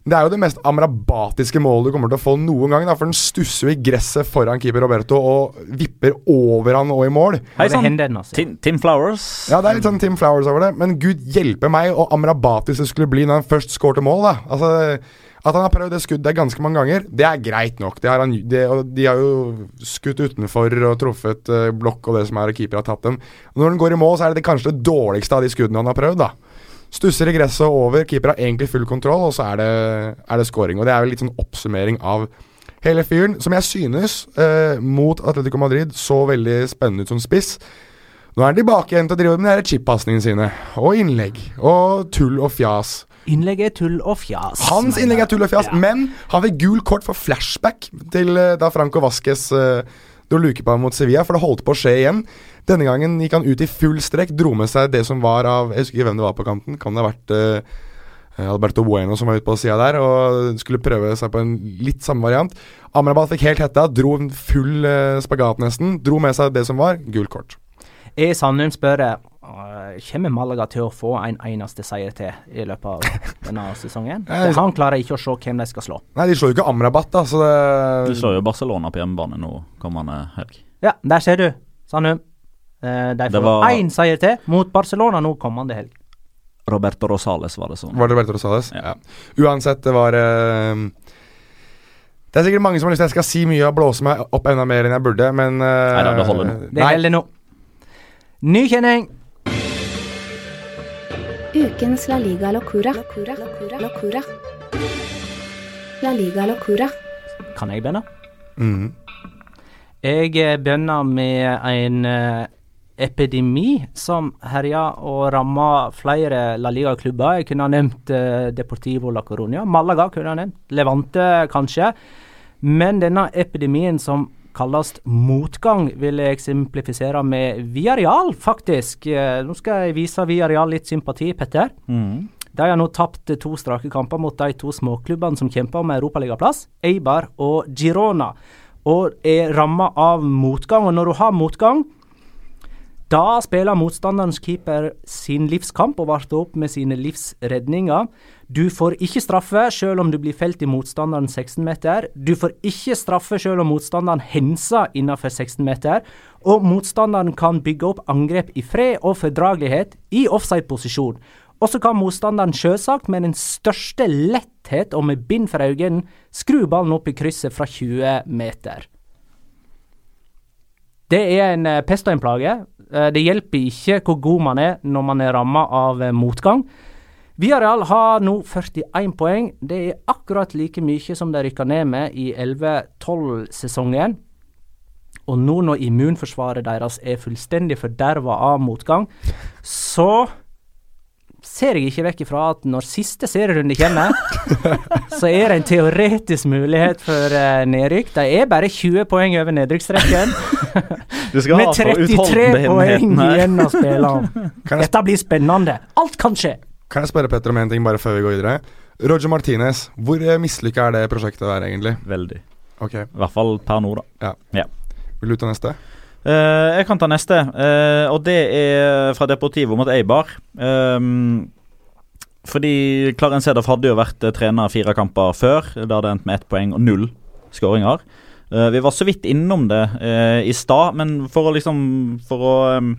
det er jo det mest amrabatiske målet du kommer til å få noen gang. Da, for den stusser jo i gresset foran keeper Roberto og vipper over han og i mål. Hei sann. Tim, Tim Flowers. Ja, det er litt sånn Tim Flowers over det. Men gud hjelpe meg og amrabatisk det skulle bli når han først skårte mål. da Altså At han har prøvd det skuddet ganske mange ganger, det er greit nok. Han, det, de har jo skutt utenfor og truffet eh, blokk og det som er, og keeper har tatt dem. Og når den går i mål, så er det kanskje det dårligste av de skuddene han har prøvd. da Stusser i gresset over. Keeper har egentlig full kontroll, og så er det, er det scoring. Og det er jo litt sånn oppsummering av hele fyren, som jeg synes, eh, mot Atletico Madrid, så veldig spennende ut som spiss. Nå er han tilbake igjen til å drive med de chip-pasningene sine, og innlegg, og tull og fjas. Innlegg er tull og fjas. Hans innlegg er tull og fjas, ja. men han fikk gul kort for flashback til eh, da Franco Vasques uh, dro luke på ham mot Sevilla, for det holdt på å skje igjen. Denne gangen gikk han ut i full strekk, dro med seg det som var av Jeg husker ikke hvem det var på kanten. Kan det ha vært uh, Alberto Bueno som var ute på sida der og skulle prøve seg på en litt samme variant. Amrabat fikk helt hetta, dro en full spagat nesten. Dro med seg det som var. Gult kort. I Sandum spør uh, Kommer Malaga til å få en eneste seier til i løpet av denne sesongen? Det, han klarer ikke å se hvem de skal slå. Nei, de slår jo ikke Amrabat, da. Så det De slår jo Barcelona på hjemmebane nå kommende helg. Ja, der ser du, Sandum. Uh, de får var... én seier til mot Barcelona nå kommende helg. Roberto Rosales var det sånn. Var det Roberto Rosales? Ja. ja. Uansett, det var uh, det er sikkert mange som har lyst til at jeg skal si mye og blåse meg opp enda mer enn jeg burde, men uh, Nei da, det holder nå. Det holder nå. Ny kjenning. Ukens La Liga Locura. Locura. Locura. Locura. La Liga Locura. Kan jeg begynne? Mm. Jeg eh, begynner med en uh, epidemi som herja og ramma flere La Liga-klubber. Jeg kunne ha nevnt uh, Deportivo La Coruña. Malaga kunne ha nevnt. Levante, kanskje. Men denne epidemien som kalles motgang, vil jeg eksemplifisere med Viareal, faktisk. Eh, nå skal jeg vise Viareal litt sympati, Petter. Mm. De har nå tapt to strake kamper mot de to småklubbene som kjemper om europaligaplass, Eibar og Girona, og er ramma av motgang. Og når du har motgang, da spiller motstanderens keeper sin livskamp og varter opp med sine livsredninger. Du får ikke straffe selv om du blir felt i motstanderen 16-meter. Du får ikke straffe selv om motstanderen henser innenfor 16-meter. Og motstanderen kan bygge opp angrep i fred og fordragelighet i offside-posisjon. Og så kan motstanderen selvsagt med den største letthet og med bind for øynene skru ballen opp i krysset fra 20 meter. Det er en eh, pest og en plage. Eh, det hjelper ikke hvor god man er når man er ramma av eh, motgang. Viareal har nå 41 poeng. Det er akkurat like mye som de rykka ned med i 11-12-sesongen. Og nå når immunforsvaret deres er fullstendig forderva av motgang, så ser jeg ikke vekk ifra at når siste serierunde kommer, så er det en teoretisk mulighet for uh, nedrykk. De er bare 20 poeng over nedrykksstreken. Med 33 poeng igjen å spille om. Dette blir spennende. Alt kan skje. Kan jeg spørre Petter om en ting bare før vi går videre? Roger Martinez, hvor eh, mislykka er det prosjektet der, egentlig? Veldig. Ok. I hvert fall per nå, da. Ja. ja. Vil du ta neste? Uh, jeg kan ta neste, uh, og det er fra Deportivo mot Eibar. Um, fordi Clarence Sedov hadde jo vært uh, trener fire kamper før. Da hadde endt med ett poeng og null skåringer. vi var så vidt innom det i stad, men for å liksom For å um,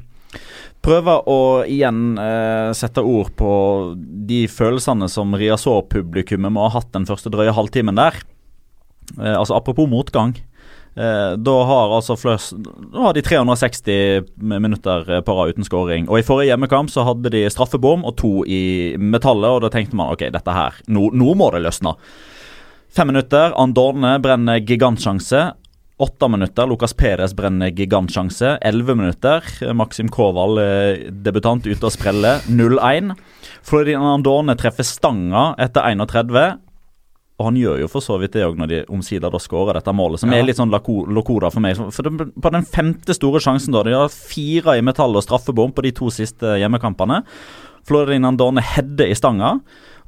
prøve å igjen sette ord på de følelsene som Riazor-publikummet må ha hatt den første drøye halvtimen der. altså Apropos motgang. Eh, da har altså Fløs Nå har de 360 minutter eh, på rad uten skåring. Og I forrige hjemmekamp så hadde de straffebom og to i metallet, og da tenkte man ok, dette her, nå, nå må det løsne. Fem minutter, Andorne brenner gigantsjanse. Åtte minutter, Lucas Perez brenner gigantsjanse. Elleve minutter, Maxim Koval, eh, debutant, ute og spreller. 0-1. Florian Andorne treffer stanga etter 31. Og han gjør jo for så vidt det òg når de omsider da skårer dette målet, som ja. er litt sånn locora for meg. For den, På den femte store sjansen, da, de har fire i metall og straffebom på de to siste hjemmekampene. Florian Andorne header i stanga.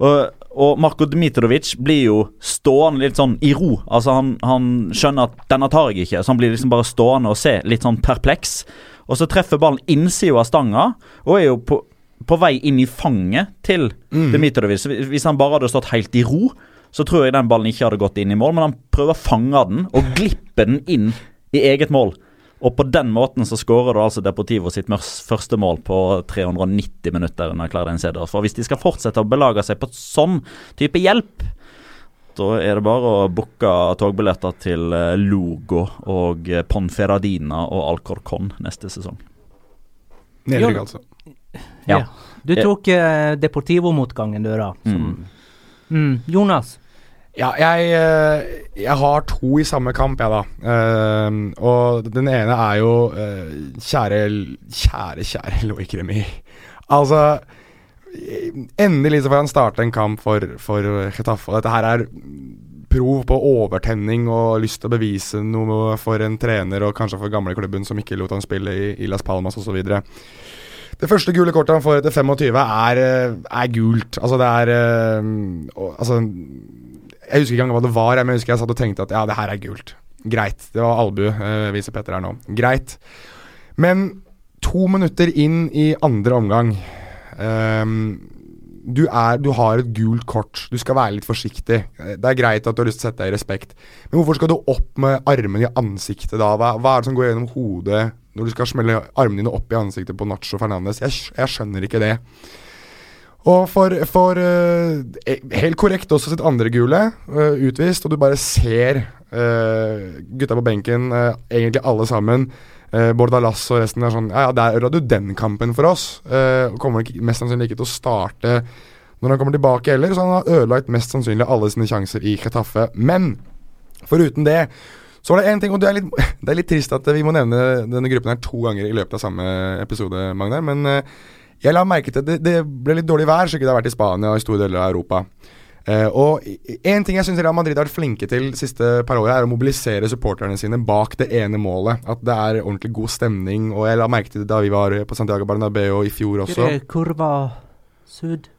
Og, og Marko Dmitrovic blir jo stående litt sånn i ro. Altså han, han, skjønner at 'denne tar jeg ikke', så han blir liksom bare stående og se litt sånn perpleks. Og så treffer ballen innsida av stanga, og er jo på, på vei inn i fanget til mm. Dmitrovic. Hvis han bare hadde stått helt i ro, så tror jeg den ballen ikke hadde gått inn i mål, men han prøver å fange den og glippe den inn i eget mål. Og på den måten så skårer du altså Deportivo sitt første mål på 390 minutter under Clardin Ceder. For hvis de skal fortsette å belage seg på sånn type hjelp, da er det bare å booke togbilletter til eh, Logo og Ponferadina Ponferradina og Alcorcon neste sesong. Nedrykk, altså. Ja. ja. Du tok eh, Deportivo-motgangen, du, da. Som, mm. Mm. Jonas? Ja, jeg, eh, jeg, har to i samme kamp, jeg, da. Uh, og den ene er jo uh, Kjære, kjære, kjære Loik Remi. Altså Endelig så får han starte en kamp for, for Getafe. Og dette her er prov på overtenning og lyst til å bevise noe for en trener og kanskje for gamleklubben som ikke lot han spille i, i Las Palmas osv. Det første gule kortet han får etter 25, er, eh, er gult. Altså, det er Altså Jeg husker ikke engang hva det var, men jeg husker jeg satt og tenkte at ja, det her er gult. Greit. Det var albue, øh, viser Petter her nå. Greit. Men to minutter inn i andre omgang øh, du, er, du, har et gult kort. Du skal være litt forsiktig. Det er greit at du har lyst til å sette deg i respekt, men hvorfor skal du opp med armene i ansiktet da? Hva, hva, er det som går gjennom hodet når du skal smelle armene dine opp i ansiktet på Nacho Fernandes? Jeg, jeg skjønner ikke det. Og for, for uh, Helt korrekt også sitt andre gule, uh, utvist, og du bare ser uh, gutta på benken, egentlig alle sammen Uh, Bordalas og resten er sånn Ja, ja, der ødela du den kampen for oss. Og kommer mest sannsynlig ikke til å starte når han kommer tilbake heller, så han har ødelagt mest sannsynlig alle sine sjanser i Chetaffe. Men foruten det så var det én ting, og det er, litt, det er, litt, trist at vi må nevne denne gruppen her to ganger i løpet av samme episode, Magnar. Men jeg la merke til at det, det ble litt dårlig vær, så ikke det har vært i Spania og i store deler av Europa. Uh, og En ting jeg syns Real Madrid har vært flinke til de siste par årene, er å mobilisere supporterne sine bak det ene målet. At det er ordentlig god stemning. Og jeg la merke til det da vi var på Santiago Bernabeu i fjor også. Kurva Sud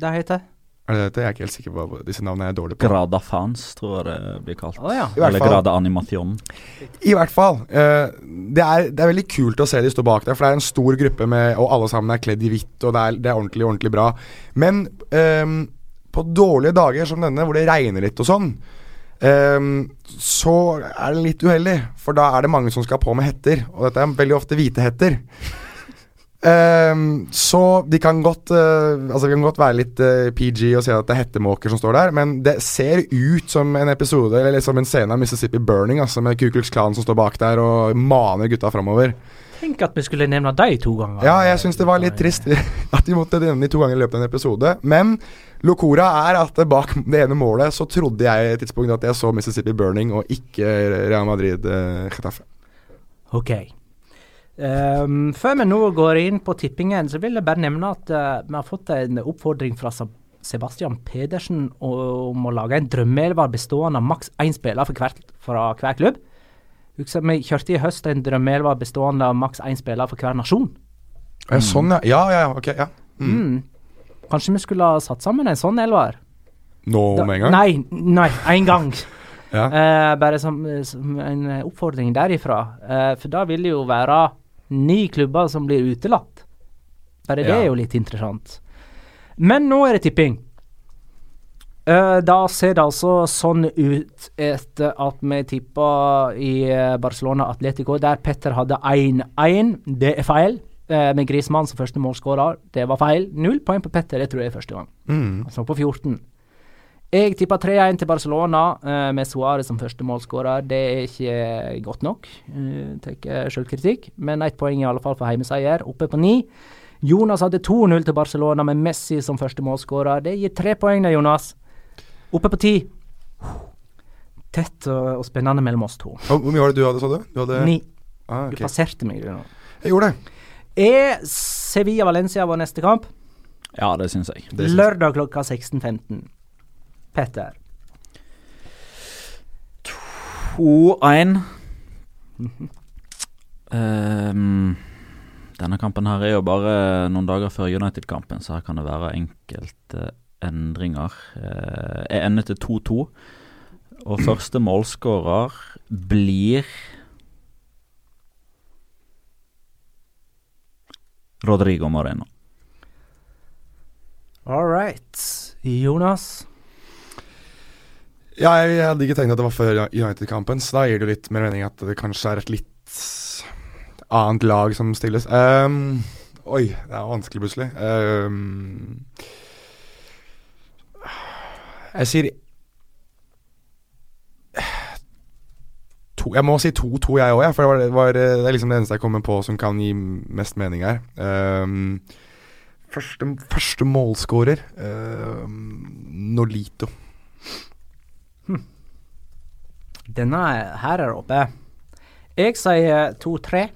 det heter? Er det dette? Jeg er ikke helt sikker på hva disse navnene er dårlige på. Grada fans, tror jeg det blir kalt. Oh, ja. Eller fall, Grada animation. I hvert fall. Uh, det, er, det, er, veldig kult å se de stå bak der, for det er en stor gruppe med Og alle sammen er kledd i hvitt, og det er, det er ordentlig, ordentlig bra. Men um, på dårlige dager som denne, hvor det regner litt og sånn, um, så er det litt uheldig. For da er det mange som skal på med hetter, og dette er veldig ofte hvite hetter. Um, så de kan godt uh, Altså vi kan godt være litt uh, PG og si at det er hettemåker som står der, men det ser ut som en episode Eller som en scene av Mississippi Burning, altså med Ku Klux Klan som står bak der og maner gutta framover. Tenk at vi skulle nevne deg to ganger. Ja, jeg syns det var litt trist at de måtte nevne de to ganger i løpet av en episode. Men Locora er at bak det ene målet så trodde jeg et tidspunkt at jeg så Mississippi Burning og ikke Real Madrid uh, Getafe. Um, før vi nå går inn på tippingen, så vil jeg bare nevne at uh, vi har fått en oppfordring fra Sebastian Pedersen om å lage en drømmeelver bestående av maks én spiller hver, fra hver klubb. Husker Vi kjørte i høst en drømmeelver bestående av maks én spiller for hver nasjon. Mm. sånn, ja. Ja, ja, ok. ja. Mm. Mm. Kanskje vi skulle ha satt sammen en sånn elver? Nå med en gang? Nei, nei, en gang. ja. uh, bare som, som, en oppfordring derifra. Uh, for da vil det jo være ni klubber som blir utelatt. Bare det er jo litt interessant. Men nå er det tipping. Uh, da ser det altså sånn ut etter at vi tippa i uh, Barcelona Atletico, der Petter hadde 1-1. Det er feil. Uh, med Grismann som første målskårer. Det var feil. Null poeng på Petter, det tror jeg er første gang. Mm. Altså på 14. Jeg tippa 3-1 til Barcelona uh, med Suárez som første målskårer. Det er ikke godt nok. Uh, Tar selvkritikk, men ett poeng i alle fall for heimeseier. Oppe på ni. Jonas hadde 2-0 til Barcelona med Messi som første målskårer. Det gir tre poeng, det, Jonas. Oppe på ti. Tett og, og, spennende mellom oss to. Hvor mye var det du hadde, sa du? du hadde Ni. Ah, okay. Du passerte meg, du nå. Jeg gjorde det. Er Sevilla-Valencia vår neste kamp? Ja, det syns jeg. Det Lørdag klokka 16.15. Petter? 2-1. um, denne kampen her er jo bare noen dager før United-kampen, så her kan det være enkelte endringer. Uh, jeg ender til 2-2, og første målskårer blir Rodrigo Moreno. All right. Jonas? Ja, jeg hadde ikke tenkt at det var før United-kampen, så da gir det jo litt mer mening at det kanskje er et litt annet lag som stilles. Um, oi, det er vanskelig plutselig. Um, jeg sier to, Jeg må si 2-2, jeg òg, for det, var, var, det, er liksom det eneste jeg kommer på som kan gi mest mening her. Um, første, første målskårer Nolito. Denne her er oppe. Jeg sier 2-3.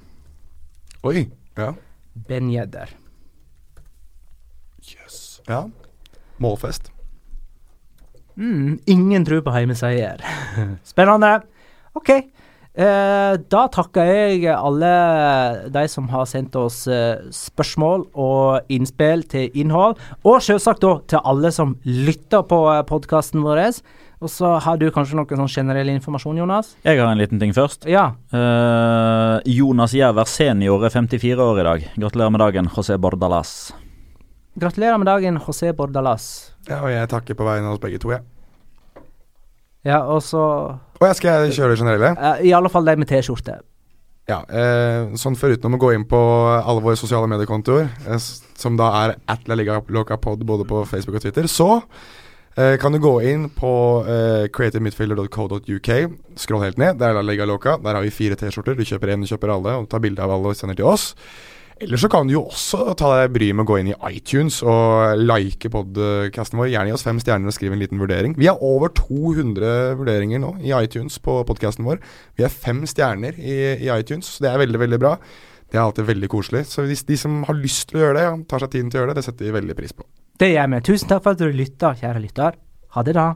Oi. Ja. Ben Jedder. Jøss. Yes. Ja. Målfest. Mm, ingen tro på heimeseier. Spennende. OK. Eh, da takker jeg alle de som har sendt oss eh, spørsmål og innspill til innhold. Og selvsagt da til alle som lytter på eh, podkasten vår. Og så har du kanskje noe sånn generell informasjon, Jonas? Jeg har en liten ting først. Ja. Uh, Jonas Gjæver senior er 54 år i dag. Gratulerer med dagen, José Bordalas. Gratulerer med dagen, José Bordalas. Ja, og jeg takker på vegne av oss begge to, jeg. Ja, og så Og jeg skal jeg kjøre det generelle? Uh, I alle fall de med T-skjorte. Ja, eh, sånn Foruten å gå inn på alle våre sosiale mediekontoer, eh, som da er at La Liga Loca Pod både på Facebook og Twitter, så kan du gå inn på eh, creativemidfielder.co.uk. Skroll helt ned. Der er Liga Loca. Der har vi fire T-skjorter. Du kjøper én, du kjøper alle, og tar bilde av alle og sender til oss. Eller så kan du jo også ta deg bryet med å gå inn i iTunes og like podcasten vår. Gjerne gi oss fem stjerner og skriv en liten vurdering. Vi har over 200 vurderinger nå i iTunes på podcasten vår. Vi har fem stjerner i, i iTunes, så det er veldig, veldig bra. Det er alltid veldig koselig. Så hvis de som har lyst til å gjøre det, ja, tar seg tiden til å gjøre det, det setter vi veldig pris på. Det gjør vi. Tusen takk for at du lytta, kjære lytter. Ha det, da.